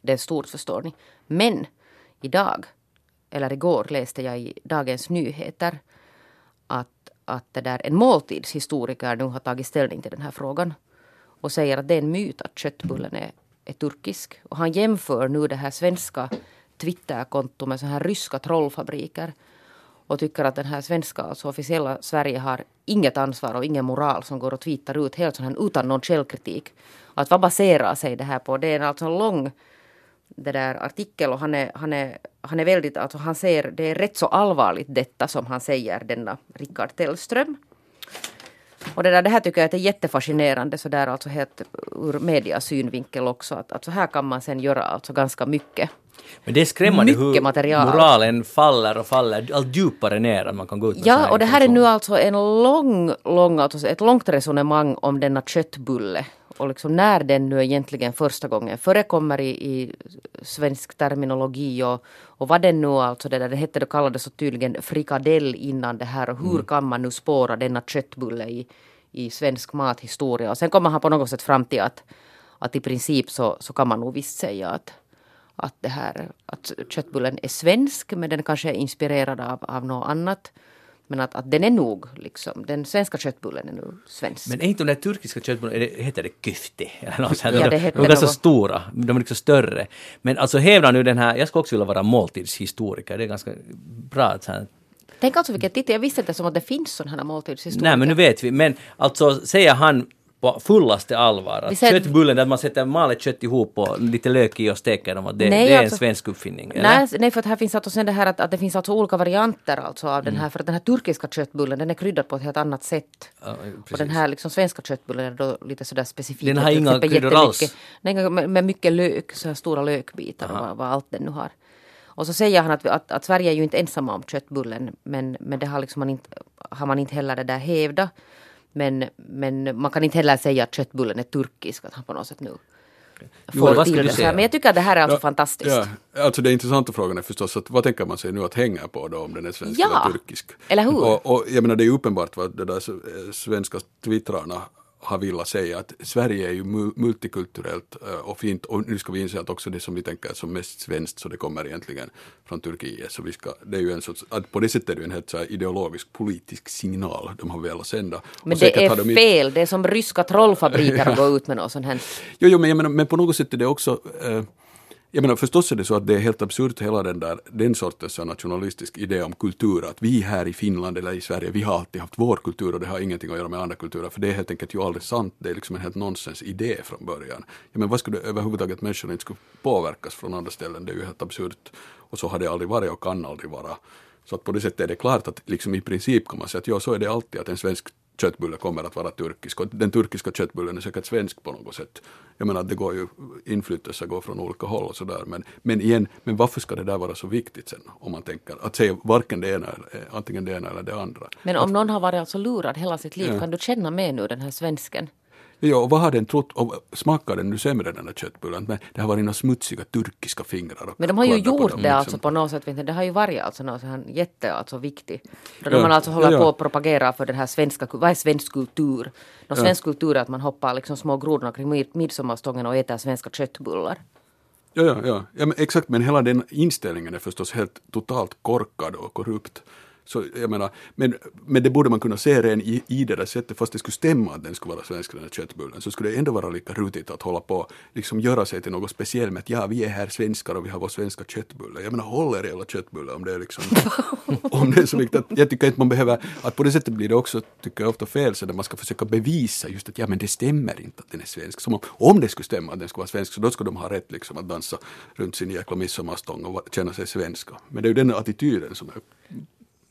D: Det är stort förstår ni. Men idag, eller igår läste jag i Dagens Nyheter att, att det där, en måltidshistoriker nu har tagit ställning till den här frågan och säger att det är en myt att köttbullen är, är turkisk. Och han jämför nu det här svenska Twitterkontot med så här ryska trollfabriker och tycker att den här svenska, alltså officiella Sverige har inget ansvar och ingen moral som går och tweetar ut helt sån här utan någon källkritik. Att vad baserar sig det här på? Det är alltså en lång det där artikel och han är, han är, han är väldigt, alltså han ser, det är rätt så allvarligt detta som han säger, denna Rickard Tellström. Och det, där, det här tycker jag är jättefascinerande så där alltså helt ur mediasynvinkel också att, att så här kan man sen göra alltså ganska mycket.
C: Men det är skrämmande
D: Mycket
C: hur
D: material.
C: moralen faller och faller allt djupare ner än man kan gå ut
D: Ja, och det här är nu alltså en lång, lång, alltså ett långt resonemang om denna köttbulle. Och liksom när den nu egentligen första gången förekommer i, i svensk terminologi och, och vad den nu alltså, det där, det hette, det kallades så tydligen frikadell innan det här och hur kan man nu spåra denna köttbulle i, i svensk mathistoria. Och sen kommer han på något sätt fram till att, att i princip så, så kan man nog visst säga att att, det här, att köttbullen är svensk men den kanske är inspirerad av, av något annat. Men att, att den är nog, liksom, den svenska köttbullen är nu svensk.
C: Men är inte de där turkiska köttbullarna, heter det kyfti? Eller något sånt?
D: Ja,
C: de, de är ganska stora, de är liksom större. Men alltså hävdar nu den här, jag skulle också vilja vara måltidshistoriker, det är ganska bra att så här,
D: Tänk alltså vilken titel, jag visste inte som att det finns sådana här måltidshistoriker.
C: Nej men nu vet vi, men alltså säger han på fullaste allvar att
D: säger-
C: köttbullen där man sätter malet kött ihop och lite lök i och steker dem, att det,
D: Nej,
C: det är
D: alltså-
C: en svensk uppfinning? eller?
D: Nej, nej, för att här finns alltså sen det här att, att det finns alltså olika varianter alltså av den
C: Mm.
D: här, för att den här turkiska köttbullen den är kryddad på ett helt annat sätt.
C: Ja,
D: Och den här liksom svenska köttbullen är då lite sådär specifik.
C: Den har inga kryddor alls.
D: Nej, med, med mycket lök, så här stora lökbitar och vad, vad allt den nu har. Och så säger han att, att, att Sverige är ju inte ensamma om köttbullen men, men det har, liksom man inte, har man inte heller det där hävda. Men, men man kan inte heller säga att köttbullen är turkisk, att han på något sätt nu får till det
C: säga?
D: Men jag tycker att det här är alltså
E: Ja,
D: fantastiskt.
E: Ja, alltså det intressanta frågan är förstås att vad tänker man sig nu att hänga på då om den är svensk
D: Ja,
E: eller turkisk?
D: eller hur?
E: Och, och jag menar det är uppenbart vad det där eh, svenska twittrarna har velat säga att Sverige är ju mu- multikulturellt eh, och fint och nu ska vi inse att också det som vi tänker som mest svenskt så det kommer egentligen från Turkiet så vi ska, det är ju en sorts, att på det sättet är det ju en helt så ideologisk politisk signal de har velat sända.
D: Men
E: Och
D: det är
E: de inte-
D: fel, det är som ryska trollfabriker att gå ut med något sånt här.
E: Jo, jo men, menar, men på något sätt är det också eh, jag menar förstås är det så att det är helt absurt hela den där den sortens nationalistisk idé om kultur att vi här i Finland eller i Sverige vi har alltid haft vår kultur och det har ingenting att göra med andra kulturer för det är helt enkelt ju aldrig sant det är liksom en helt nonsens idé från början. Ja, men vad skulle överhuvudtaget människor inte skulle påverkas från andra ställen det är ju helt absurt och så har det aldrig varit och kan aldrig vara. Så att på det sättet är det klart att liksom i princip kan man säga att ja, så är det alltid att en svensk köttbulle kommer att vara turkisk och den turkiska köttbullen är säkert svensk på något sätt. Jag menar att det går ju, inflytelser går från olika håll och sådär men, men igen, men varför ska det där vara så viktigt sen om man tänker att säga varken det ena, eller- antingen det ena eller det andra.
D: Men om någon har varit alltså lurad hela sitt liv,
E: Ja.
D: kan du känna med nu den här svensken?
E: Ja, och vad har den trott, och smakar den nu sämre den där köttbullen? Men det har varit några smutsiga turkiska fingrar.
D: Men de har ju
E: på
D: gjort det
E: liksom.
D: alltså på något sätt, vet ni, det har ju varit alltså något så här jätte alltså viktigt. Då
E: Ja,
D: man alltså håller
E: ja,
D: på att propagera för den här svenska, vad är svensk kultur? Nå, svensk kultur är att man hoppar liksom små grodorna kring mid- midsommarstången och äter svenska köttbullar.
E: Ja, ja, ja. ja men exakt, men hela den inställningen är förstås helt totalt korkad och korrupt. Så jag menar, men, men det borde man kunna se redan i, i det där sättet, fast det skulle stämma att den skulle vara svensk den här köttbullen, så skulle det ändå vara lika rutigt att hålla på, liksom göra sig till något speciellt med att ja, vi är här svenskar och vi har vår svenska köttbulle. Jag menar, håll er jävla köttbulle om det är liksom, om det är så viktigt. Jag tycker inte man behöver, att på det sättet blir det också, tycker jag ofta fel, så där man ska försöka bevisa just att ja, men det stämmer inte att den är svensk. Som om, om det skulle stämma att den skulle vara svensk, så då skulle de ha rätt liksom att dansa runt sin jäkla midsommarstång och känna sig svenska. Men det är ju den attityden som är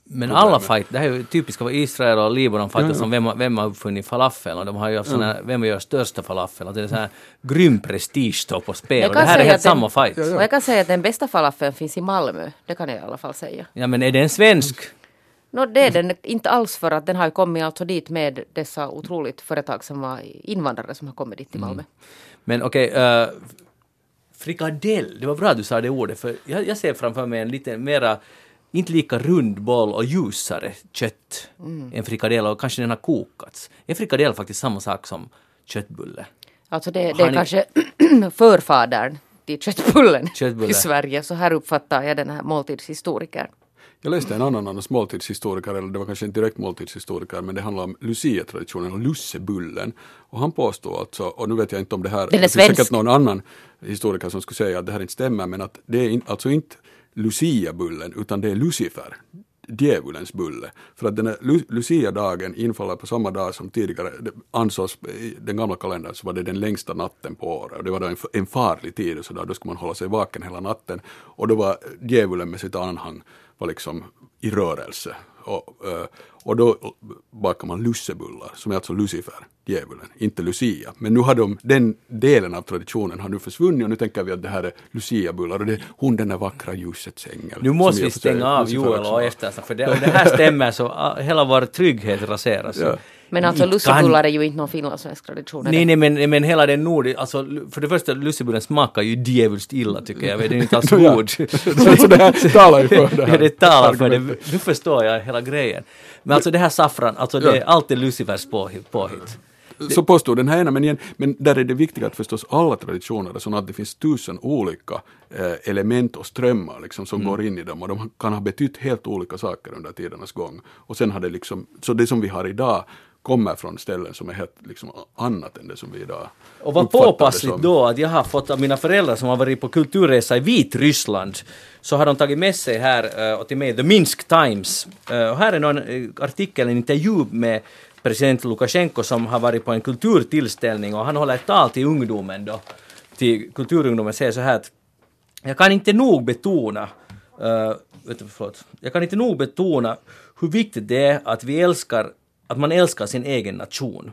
C: Men alla fight, det här är ju typiska vad Israel och Libanon fightas
E: Ja, ja.
C: om vem, vem har uppfunnit falafeln och de har ju haft sån här, vem gör största falafeln, alltså det är sån här grym prestige står på spel och det här är helt
D: den-
C: samma fight.
D: Och jag kan säga att den bästa falafeln finns i Malmö. Det kan jag i alla fall säga.
C: Ja men är den svensk?
D: No, det är den inte alls för att den har ju kommit alltså dit med dessa otroligt företagsamma invandrare som har kommit dit till Malmö.
C: Men okej, eh, frikadell, det var bra att du sa det ordet, för jag, jag ser framför mig en lite mera, inte lika rund boll och ljusare kött än frikadell och kanske den har kokats. Är frikadell faktiskt samma sak som köttbulle?
D: Alltså det, det är
C: ni-
D: kanske förfadern till köttbullen
C: Köttbulle.
D: i Sverige. Så här uppfattar jag den här måltidshistorikern.
E: Jag läste en annan annars måltidshistoriker, eller det var kanske inte direkt måltidshistoriker, men det handlar om Lucia-traditionen och lussebullen. Och han påstår alltså, och nu vet jag inte om det här, det finns säkert någon annan historiker som skulle säga att det här inte stämmer, men att det är in, alltså inte Lucia-bullen, utan det är Lucifer, djävulens bulle. För att den här Lu- Lucia-dagen infaller på samma dag som tidigare det ansågs i den gamla kalendern så var det den längsta natten på året och det var då en, en farlig tid och så där, då skulle man hålla sig vaken hela natten och då var djävulen med sitt anhang var liksom i rörelse. Och, eh, och då bakar man lussebullar, som är alltså Lucifer, djävulen, inte Lucia. Men nu har de, den delen av traditionen har nu försvunnit och nu tänker vi att det här är Lucia-bullar och det är hon den där vackra ljusets ängel.
C: Nu måste vi stänga av Joel och eftersa, för det, om det här stämmer så ah, hela vår trygghet raseras.
E: Ja.
D: Men alltså lussebullar är ju inte någon finlandssvensk tradition. är
C: Nej, nej, men, men hela den nord... Alltså, för det första, lussebullen smakar ju djävulskt illa tycker jag. Den är inte alls god.
E: så det här talar ju för det här.
C: Ja, det talar för det. Nu förstår jag hela grejen. Men alltså det här saffran, alltså det är
E: Ja.
C: allt är Lucifers påhitt. påhitt.
E: Så påstod den här ena, men, igen, men där är det viktiga att förstås alla traditioner är sådana att det finns tusen olika eh, element och strömmar liksom, som
C: Mm.
E: går in i dem och de kan ha betytt helt olika saker under tidernas gång. Och sen har det liksom, så det som vi har idag kommer från ställen som är helt liksom, annat än det som vi idag
C: Och vad påpassligt då att jag har fått av mina föräldrar som har varit på kulturresa i Vitryssland så har de tagit med sig här eh, och till mig The Minsk Times. Eh, och här är någon eh, artikel, en intervju med president Lukasjenko som har varit på en kulturtillställning och han håller ett tal till ungdomen då. Till kulturungdomen säger så här att jag kan inte nog betona uh, vet du, förlåt. Jag kan inte nog betona hur viktigt det är att vi älskar, att man älskar sin egen nation.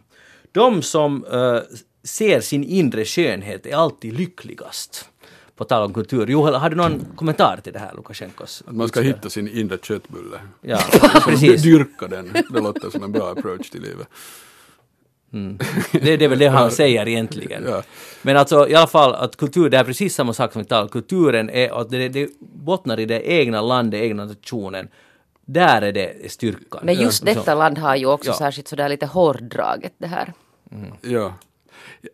C: De som eh, ser sin inre skönhet är alltid lyckligast. På tal om kultur. Joel, har du någon kommentar till det här Lukasjenkos?
E: Att man ska hitta sin inre köttbulle.
C: Ja, precis.
E: Dyrka den, det låter som en bra approach till livet.
C: Det, det är väl det han säger egentligen.
E: Ja.
C: Men alltså i alla fall att kultur, det är precis samma sak som vi talar Kulturen är att det, det bottnar i det egna landet, egna nationen. Där är det styrkan.
D: Men just detta land har ju också
C: Ja.
D: särskilt sådär lite hårdraget det här.
E: Ja.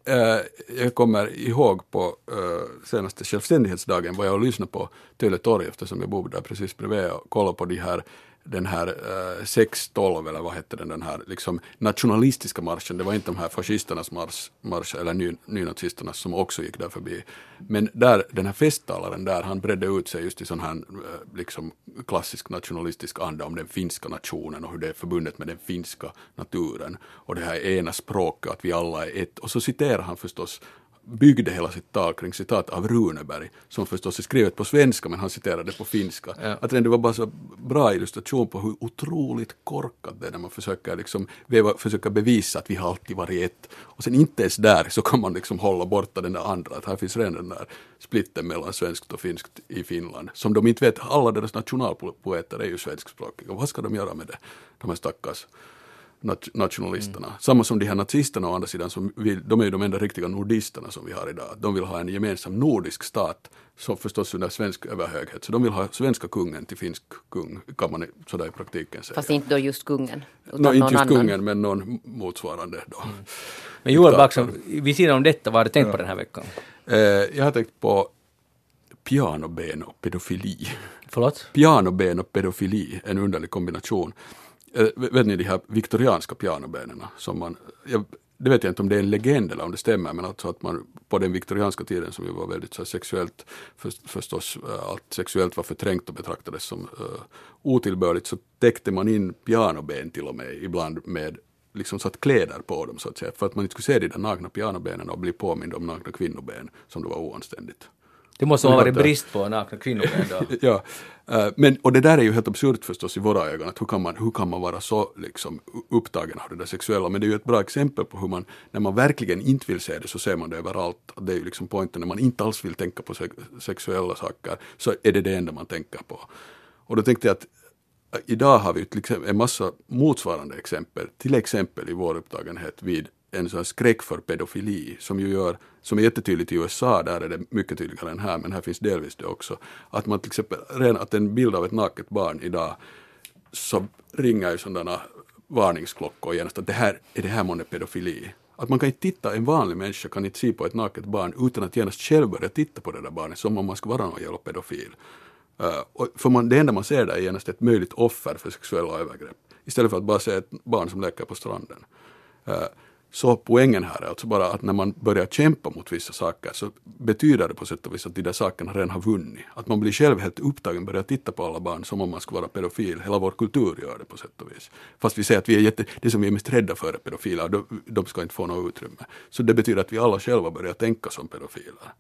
E: Eh, jag kommer ihåg på eh, senaste självständighetsdagen var jag och lyssnade på Töle torg eftersom jag bor där precis bredvid och kollade på de här den här eh, 612 eller vad hette den, den här liksom nationalistiska marschen. Det var inte de här fascisternas marsch, marsch eller ny, nynazisternas som också gick där förbi. Men där, den här festtalaren där, han bredde ut sig just i sån här eh, liksom klassisk nationalistisk anda om den finska nationen och hur det är förbundet med den finska naturen och det här ena språket, att vi alla är ett. Och så citerar han förstås byggde hela sitt tal kring citat av Runeberg, som förstås är skrivet på svenska men han citerade på finska.
C: Ja.
E: Att det var bara så bra illustration på hur otroligt korkat det är när man försöker, liksom, veva, försöker bevisa att vi har alltid varit ett. Och sen inte ens där så kan man liksom hålla borta den där andra, att här finns redan den där splitten mellan svenskt och finskt i Finland. Som de inte vet, alla deras nationalpoeter är ju svenskspråkiga. Vad ska de göra med det? De här stackars nationalisterna.
C: Mm.
E: Samma som de här nazisterna å andra sidan, som vill, de är ju de enda riktiga nordisterna som vi har idag. De vill ha en gemensam nordisk stat, som förstås under svensk överhöghet. Så de vill ha svenska kungen till finsk kung, kan man sådär i praktiken säga.
D: Fast inte då just kungen. Utan
E: Nå, inte just
D: annan.
E: kungen, men någon motsvarande då.
C: Men Joel. Backström, vid sidan om detta, vad har du tänkt på den här veckan?
E: Eh, jag har tänkt på pianoben och pedofili.
C: Förlåt?
E: Pianoben och pedofili, en underlig kombination. Eh, vet ni de här viktorianska pianobenen som man, jag, det vet jag inte om det är en legend eller om det stämmer, men alltså att man på den viktorianska tiden som ju var väldigt så sexuellt, för, förstås eh, allt sexuellt var förträngt och betraktades som uh, otillbörligt, så täckte man in pianoben till och med ibland med liksom satt kläder på dem så att säga, för att man inte skulle se de där nakna pianobenen och bli påmind om nakna kvinnoben som då var oanständigt.
C: Det måste ha varit brist på nakna kvinnor då.
E: Ja, eh, men, och det där är ju helt absurt förstås i våra ögon, att hur kan man, hur kan man vara så liksom, upptagen av det där sexuella, men det är ju ett bra exempel på hur man, när man verkligen inte vill se det så ser man det överallt, det är ju liksom poängen, när man inte alls vill tänka på sex, sexuella saker så är det det enda man tänker på. Och då tänkte jag att äh, idag har vi till exempel en massa motsvarande exempel, till exempel i vår upptagenhet vid en sån skräck för pedofili som ju gör, som är jättetydligt i USA, där är det mycket tydligare än här, men här finns delvis det också. Att man till exempel, redan att en bild av ett naket barn idag så ringer ju sådana varningsklockor genast att det här, är det här månne pedofili? Att man kan inte titta, en vanlig människa kan inte se på ett naket barn utan att genast själv börja titta på det där barnet som om man skulle vara någon jävla pedofil. Uh, för man, det enda man ser där är genast ett möjligt offer för sexuella övergrepp. Istället för att bara se ett barn som leker på stranden. Uh, så poängen här är alltså bara att när man börjar kämpa mot vissa saker så betyder det på sätt och vis att de där sakerna redan har vunnit. Att man blir själv helt upptagen, börjar titta på alla barn som om man skulle vara pedofil. Hela vår kultur gör det på sätt och vis. Fast vi säger att vi är jätte, det som vi är mest rädda för är pedofiler, de, de ska inte få något utrymme. Så det betyder att vi alla själva börjar tänka som pedofiler.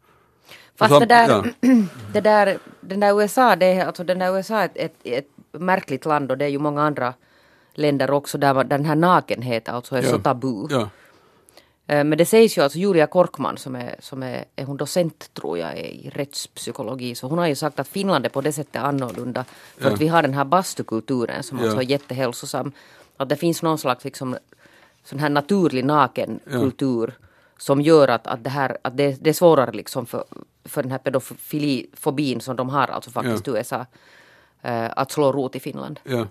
D: Fast
E: Så-
D: det där,
E: ja.
D: det där, den där USA, det är, alltså den där USA är ett, ett, ett märkligt land och det är ju många andra länder också där den här nakenheten alltså är så tabu.
E: Ja,
D: Eh, Men det sägs ju alltså Julia Korkman som är, som är, är hon docent tror jag i rättspsykologi så hon har ju sagt att Finland är på det sättet annorlunda för att vi har den här bastukulturen som
E: Ja.
D: alltså är jättehälsosam. Att det finns någon slags liksom sån här naturlig naken kultur som gör att, att, det, här, att det, det är svårare liksom för, för den här pedofilifobin som de har alltså faktiskt i USA eh, att slå rot i Finland.
E: ja.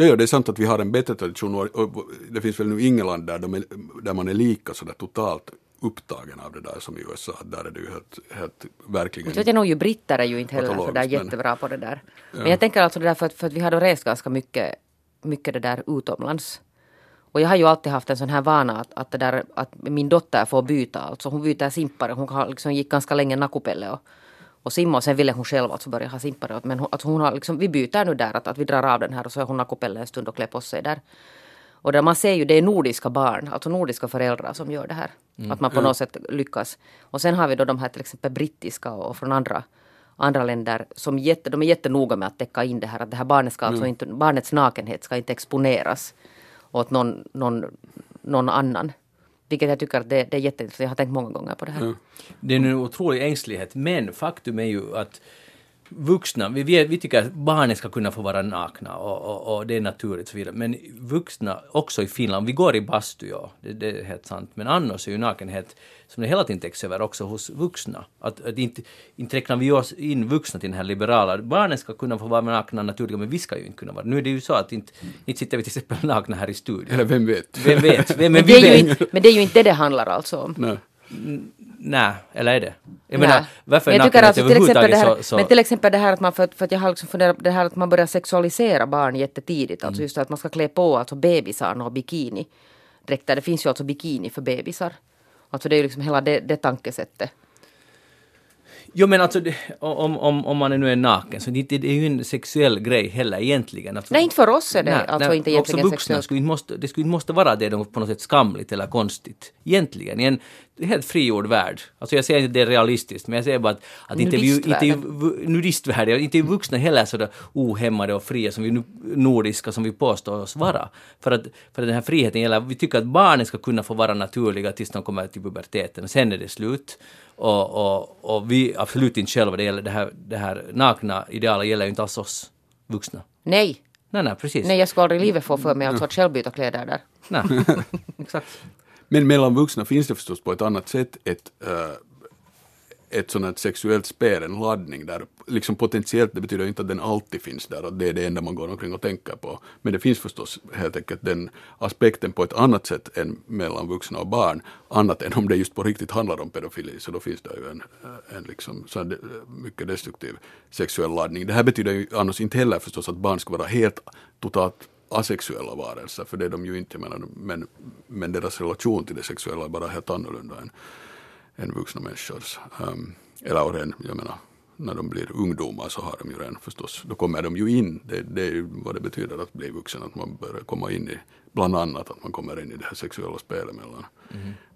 E: Ja, ja, det är sant att vi har en bättre tradition och, det finns väl nu inget land där, de är, där man är lika sådär totalt upptagen av det där som i USA. Där är det ju helt, helt verkligen...
D: Inte vet jag nog ju britter är ju inte heller så där
E: Patologiskt, men-
D: jättebra på det där. Men jag tänker alltså det där för att, för att vi har då rest ganska mycket, mycket det där utomlands. Och jag har ju alltid haft en sån här vana att, att, det där, att min dotter får byta. Alltså hon byter simpare. Hon liksom gick ganska länge nakupelle och, och simma och sen ville hon själv alltså börja ha simpare. Men hon, alltså hon har liksom, vi byter nu där att, att vi drar av den här och så är hon nakupelle en stund och klär på sig där. Och där man ser ju det är nordiska barn, alltså nordiska föräldrar som gör det här. Att man på något sätt lyckas. Och sen har vi då de här till exempel brittiska och från andra, andra länder som jätte, de är jättenoga med att täcka in det här. Att det här barnet ska alltså inte, barnets nakenhet ska inte exponeras åt någon, någon, någon annan. Vilket jag tycker att det, det är jätteintressant. Jag har tänkt många gånger på det här.
C: Det är en otrolig ängslighet, men faktum är ju att vuxna, vi, vi, vi tycker att barnen ska kunna få vara nakna och, och, och det är naturligt och så vidare, men vuxna också i Finland, vi går i bastu, ja, det, det är helt sant, men annars är ju nakenhet som det hela tiden täcks över också hos vuxna. Att, att inte, inte räknar vi oss in vuxna till den här liberala, barnen ska kunna få vara nakna naturliga, men vi ska ju inte kunna vara Nu är det ju så att inte, inte sitter vi till exempel nakna här i studion.
E: Eller vem vet?
C: Vem vet? Vem, men
D: Men det, är ju
C: vet.
D: inte, men det är ju inte det det handlar alltså om.
E: Nej.
C: Nej, eller är det? Jag menar, varför
D: jag tycker alltså till exempel det här,
C: så... så
D: Men till exempel det här att man, för, för att jag har liksom funderat på det här att man börjar sexualisera barn jättetidigt.
C: Mm.
D: Alltså just att man ska klä på alltså bebisar och bikini. Dräkter. Det finns ju alltså bikini för bebisar. Alltså det är ju liksom hela det, det tankesättet.
C: Jo men alltså, det, om, om, om man nu är naken, så det, det är ju en sexuell grej heller egentligen. Alltså,
D: Nej, inte för oss är det
C: Nej,
D: alltså
C: nej,
D: inte egentligen
C: också vuxna
D: sexuellt.
C: skulle inte måste, det skulle inte måste vara det de på något sätt skamligt eller konstigt. Egentligen, i en helt frigjord värld. Alltså jag säger inte att det är realistiskt, men jag säger bara att, att inte vi, inte vu- nudistvärlden, inte är vuxna heller sådär ohämmade och fria som vi nu, nordiska som vi påstår oss vara. För att, för att den här friheten gäller, vi tycker att barnen ska kunna få vara naturliga tills de kommer till puberteten, sen är det slut. Och, och, och vi absolut inte själva, det, gäller det, här, det här nakna idealet gäller ju inte alls oss vuxna.
D: Nej,
C: Nej, nej, precis.
D: nej jag skulle aldrig i livet få för mig att själv byta kläder där.
C: Nej. Exakt.
E: Men mellan vuxna finns det förstås på ett annat sätt ett, äh, ett sånt här sexuellt spel, en laddning där, liksom potentiellt, det betyder inte att den alltid finns där, att det är det enda man går omkring och tänker på. Men det finns förstås helt enkelt den aspekten på ett annat sätt än mellan vuxna och barn, annat än om det just på riktigt handlar om pedofili, så då finns det ju en, eh, en liksom, så här, eh, mycket destruktiv sexuell laddning. Det här betyder ju annars inte heller förstås att barn ska vara helt totalt asexuella varelser, för det är de ju inte, menar, men, men deras relation till det sexuella är bara helt annorlunda än, än vuxna människors. Um, eller redan, jag menar, när de blir ungdomar så har de ju redan förstås, då kommer de ju in, det, det är ju vad det betyder att bli vuxen, att man börjar komma in i, bland annat att man kommer in i det här sexuella spelet mellan,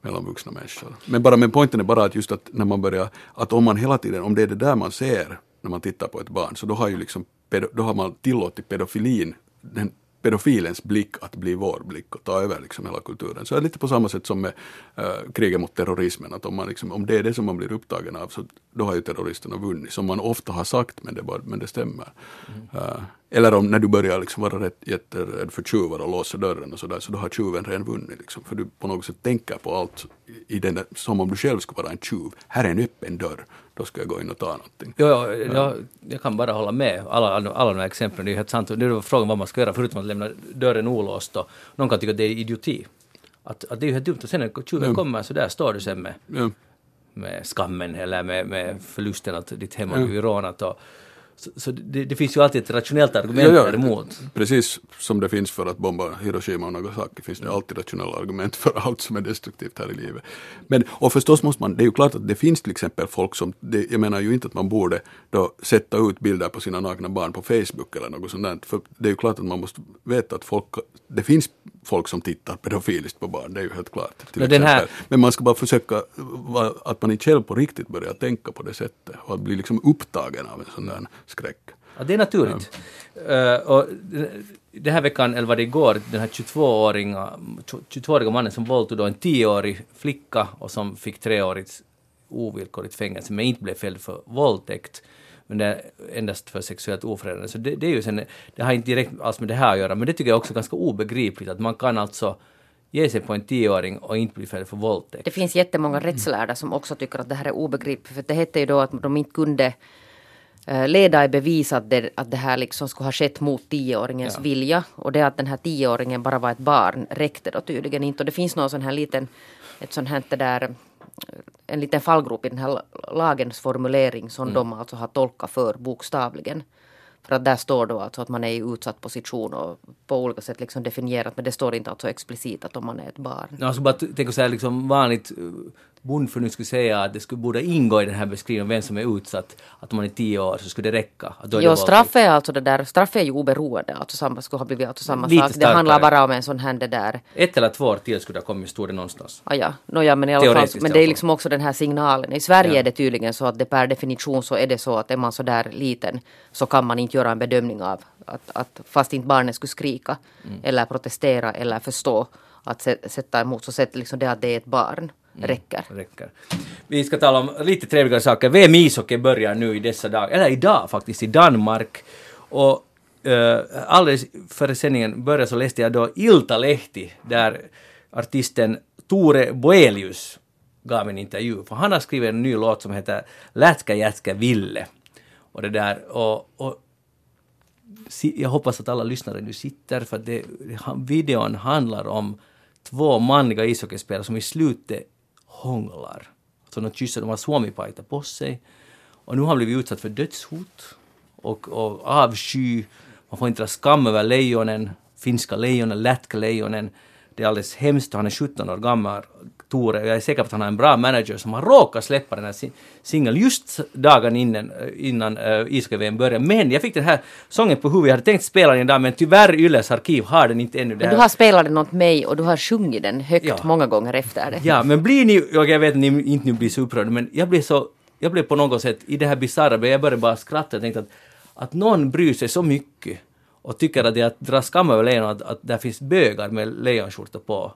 E: mellan vuxna människor. Men bara, men poängen är bara att just att när man börjar, att om man hela tiden, om det är det där man ser när man tittar på ett barn, så då har ju liksom, då har man tillåtit pedofilin, den pedofilens blick att bli vår blick och ta över liksom hela kulturen. Så det är lite på samma sätt som med äh, kriget mot terrorismen, att om, man liksom, om det är det som man blir upptagen av så då har ju terroristerna vunnit, som man ofta har sagt, men det, bara, men det stämmer. Uh, eller om när du börjar liksom vara rätt jätterädd för tjuvar och låser dörren och sådär, så då har tjuven redan vunnit. Liksom, för du på något sätt tänker på allt i den där, som om du själv skulle vara en tjuv. Här är en öppen dörr, då ska jag gå in och ta någonting.
C: Jo, jo, jag, jag kan bara hålla med. Alla, alla, alla de här exemplen, det är helt sant. Nu det frågan vad man ska göra, förutom att lämna dörren olåst. Och någon kan tycka att det är idioti. Att, att det är ju helt dumt. Och sen när tjuven
E: Ja.
C: kommer så där står du sen med,
E: Ja.
C: med skammen eller med, med förlusten att ditt hem har
E: Ja.
C: blivit rånat. Och, så så det, det finns ju alltid ett rationellt argument
E: Ja, ja,
C: däremot.
E: Precis som det finns för att bomba Hiroshima och Nagasaki finns det alltid rationella argument för allt som är destruktivt här i livet. Men, och förstås måste man, det är ju klart att det finns till exempel folk som, det, jag menar ju inte att man borde då sätta ut bilder på sina nakna barn på Facebook eller något sånt där, för det är ju klart att man måste veta att folk, det finns folk som tittar pedofiliskt på barn, det är ju helt klart.
C: Men här-.
E: Men man ska bara försöka, att man inte själv på riktigt börjar tänka på det sättet och att bli liksom upptagen av en sån där skräck.
C: Ja, det är naturligt. Eh, och den här veckan, eller var det igår, den här 22-åriga 22 mannen som våldtog en 10-årig flicka och som fick treårigt ovillkorligt fängelse men inte blev fälld för våldtäkt men det är endast för sexuellt ofredande. Så det, det är ju sen, det har inte direkt alls med det här att göra, men det tycker jag också är ganska obegripligt att man kan alltså ge sig på en 10-åring och inte bli fälld för våldtäkt.
D: Det finns jättemånga rättslärda som också tycker att det här är obegripligt. För det hette ju då att de inte kunde leda i bevis att det, att det här liksom skulle ha skett mot tioåringens
C: Ja.
D: vilja. Och det att den här tioåringen bara var ett barn räckte då tydligen inte. Och det finns någon sån här liten, ett sånt här där, eh, en liten fallgrop i den här lagens formulering som de alltså har tolkat för bokstavligen. För att där står då alltså att man är i utsatt position och på olika sätt liksom definierat. Men det står inte alltså explicit att om man är ett barn.
C: Skulle bara t- tänka så här liksom vanligt uh, bondförbund skulle säga att det skulle borde ingå i den här beskrivningen vem som är utsatt, att om man är tio år så skulle det räcka. Att det
D: Jo, straff är alltså det där, straff är ju oberoende, alltså samma, skulle ha blivit alltså samma
C: Lite
D: sak. Det
C: starkare.
D: handlar bara om en sån här det där,
C: Ett eller två år till skulle det ha kommit, stod det någonstans.
D: ah, ja, no, ja, men i alla fall, men det är
C: fall.
D: liksom också den här signalen. I Sverige
C: Ja.
D: är det tydligen så att det per definition så är det så att är man så där liten så kan man inte göra en bedömning av att, att fast inte barnet skulle skrika
C: Mm.
D: eller protestera eller förstå att sä- sätta emot så sätter liksom det att det är ett barn
C: Mm.
D: räcker.
C: räcker. Vi ska tala om lite trevligare saker. VM ishockey börjar nu i dessa dagar, eller idag faktiskt, i Danmark. Och uh, alldeles före sändningen började så läste jag då Iltalehti, där artisten Tore Boelius gav en intervju. För han har skrivit en ny låt som heter Lätkä jätkä Ville. Och det där, och, och jag hoppas att alla lyssnare nu sitter för det, videon handlar om två manliga ishockeyspelare som i slutet hånglar. Så de kysser, de har suomipaita på sig. Och nu har han blivit utsatt för dödshot och, och avsky. Man får inte dra skam över lejonen, finska lejonen, lätkalejonen. Det är alldeles hemskt. Han är 17 år gammal, Tore. Jag är säker på att han har en bra manager som har råkat släppa den här si- singeln just dagen innan, innan uh, ishockey-VM börjar. Men jag fick den här sången på huvudet. Jag hade tänkt spela den idag men tyvärr Yles arkiv har den inte ännu.
D: Men du har spelat den åt mig och du har sjungit den högt
C: Ja.
D: många gånger efter det.
C: Ja, men blir ni, och jag vet att ni inte nu blir så upprörda, men jag blev så, jag blev på något sätt i det här bisarra, jag började bara skratta och tänkte att, att någon bryr sig så mycket och tycker att det är att dra skam över lejon att, att där finns bögar med lejonskjorta på.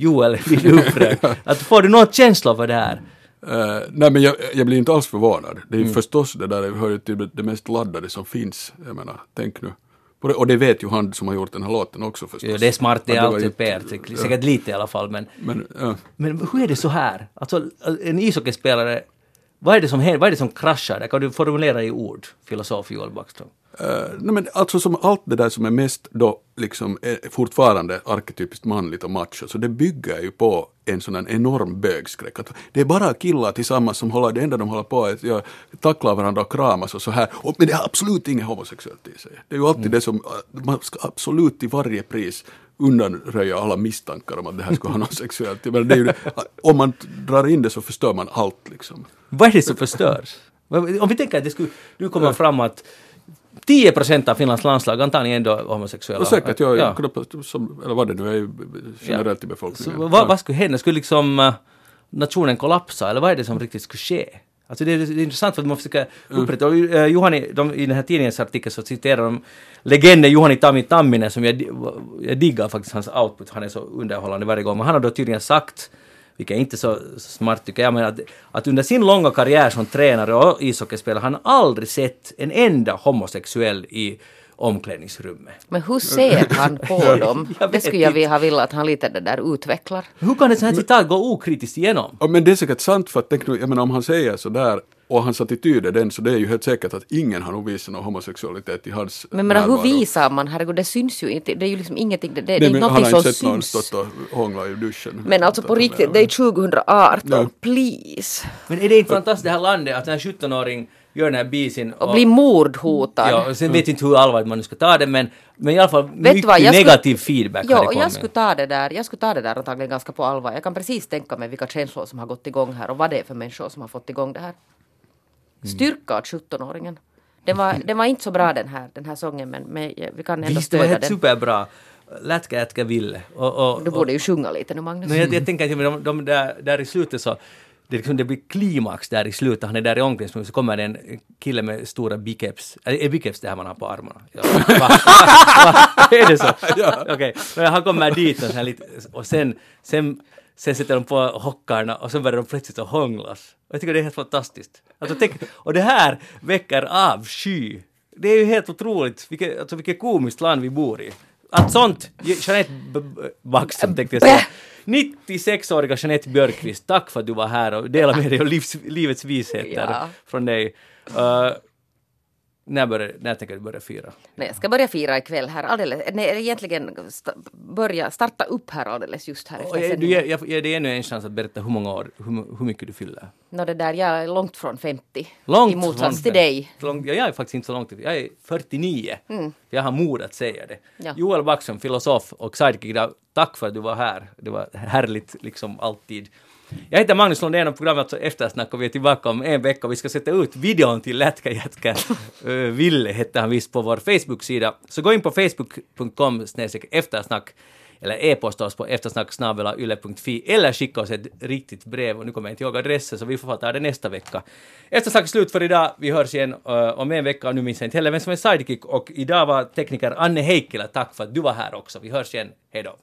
C: Joel blir upprörd. att får du någon känsla för det här?
E: Eh, nej men jag, jag blir inte alls förvånad. Det är ju förstås det där, det hör ju till det mest laddade som finns. Jag menar, tänk nu. det. Och det vet ju han som har gjort den här låten också förstås.
C: Ja, det är smart, det är alltid
E: inte-
C: PR-trick, säkert lite i alla fall, men
E: Men, ja.
C: Men hur är det så här? Alltså en ishockeyspelare, vad är det som händer? Vad är det som kraschar? där? Kan du formulera i ord, filosof Joel Backström?
E: Eh, nej men alltså som allt det där som är mest då liksom är fortfarande arketypiskt manligt och macho, så det bygger ju på en sån här enorm bögskräck. Att det är bara killar tillsammans som håller, det enda de håller på är att ja, tackla varandra och kramas och så här. Och, men det är absolut inget homosexuellt i sig. Det är ju alltid det som, eh, man ska absolut till varje pris undanröja alla misstankar om att det här skulle ha något sexuellt. Men det är ju, om man drar in det så förstör man allt liksom.
C: Vad är det som förstörs? Om vi tänker att det skulle nu komma fram att 10 procent av Finlands landslag antagligen ändå homosexuella.
E: Och säkert, jag,
C: ja.
E: knappast som, eller vad det nu är generellt i
C: Så,
E: befolkningen.
C: vad, vad skulle hända? Skulle liksom uh, nationen kollapsa eller vad är det som riktigt skulle ske? Alltså det är, det är intressant för att man försöker upprätta, och, uh, Juhani, de, i den här tidningsartikeln så citerar de legenden Juhani Tammi Tamminen som jag, jag diggar faktiskt hans output, han är så underhållande varje gång, men han har då tydligen sagt vilket är inte så, så smart tycker jag, men att, att under sin långa karriär som tränare och ishockeyspelare har han aldrig sett en enda homosexuell i omklädningsrummet.
D: Men hur ser han på dem? Det skulle jag
C: inte.
D: vilja ha velat att han lite det där utvecklar.
C: Hur kan ett sånt här citat gå okritiskt igenom?
E: Ja, men det är säkert sant för att tänk nu, jag menar om han säger sådär och hans attityd är den så det är ju helt säkert att ingen har nog visat någon homosexualitet i hans
D: Men menar, hur visar man? Herregud, det syns ju inte. Det är ju liksom ingenting. Det, det, är
E: men
D: någonting
E: han har
D: som
E: inte sett någon
D: syns.
E: stått och hångla i duschen.
D: Men alltså på riktigt, det är 2018.
E: Ja.
D: Please.
C: Men är det inte fantastiskt det här landet att en 17-åring gör den här bisin
D: Och bli mordhotad.
C: Ja, och sen vet jag inte hur allvarligt man nu ska ta det men, men i alla fall
D: du
C: mycket
D: vad, jag skulle-
C: negativ feedback
D: Ja,
C: har det
D: och jag
C: kommit.
D: skulle ta det där, jag skulle ta det där antagligen ganska på allvar. Jag kan precis tänka mig vilka känslor som har gått igång här och vad det är för människor som har fått igång det här.
C: Mm.
D: Styrka åt 17-åringen. Den var, den var inte så bra den här, den här sången men, men vi kan ändå
C: Visst, det var
D: stödja den.
C: superbra. Lätka, ätka, ville. Och, och,
D: Du borde ju sjunga lite nu Magnus.
C: Men jag, jag tänker att de, de där, där i slutet så det, liksom, det blir klimax där i slutet, han är där i omklädningsrummet så kommer det en kille med stora biceps. Är är biceps det här man har på armarna? Ja. Va? Va? Va? Är det så? Okej, Men han kommer dit och, så här lite, och sen, sen, sen sätter de på hockarna och så börjar de plötsligt att hånglas. Jag tycker det är helt fantastiskt. Alltså, tänk, och det här väcker avsky. Det är ju helt otroligt vilket, alltså, vilket komiskt land vi bor i. Att sånt, Jeanette tänkte jag säga. 96-åriga Jeanette Björkqvist, tack för att du var här och delade med dig av livs, livets visheter
D: Ja.
C: från dig. Uh, när, börjar, när tänker du börja fira?
D: Nej, jag ska börja fira ikväll här alldeles, nej egentligen sta, börja starta upp här alldeles just här efter
C: jag, du ger, jag ger dig ännu en chans att berätta hur många år, hur, hur mycket du fyller.
D: Nå det där, jag är långt från 50.
C: Långt
D: I motsats till dig.
C: Långt, ja, jag är faktiskt inte så långt. Jag är 49. Jag har mod att säga det.
D: Ja.
C: Joel Backström, filosof och sidekick. Tack för att du var här. Det var härligt liksom alltid. Jag heter Magnus Lundén och programmet alltså Eftersnack och vi är tillbaka om en vecka. Vi ska sätta ut videon till Lätka Jätka. Eh, Ville hette han visst på vår Facebook-sida. Så gå in på facebook.com eftersnack eller e-posta oss på eftersnacksnabelayle.fi eller skicka oss ett riktigt brev och nu kommer jag inte ihåg adressen så vi får ta det nästa vecka. Eftersnack är slut för idag. Vi hörs igen uh, om en vecka och nu minns jag inte heller vem som är sidekick och idag var tekniker Anne Heikkilä. Tack för att du var här också. Vi hörs igen. Hej då.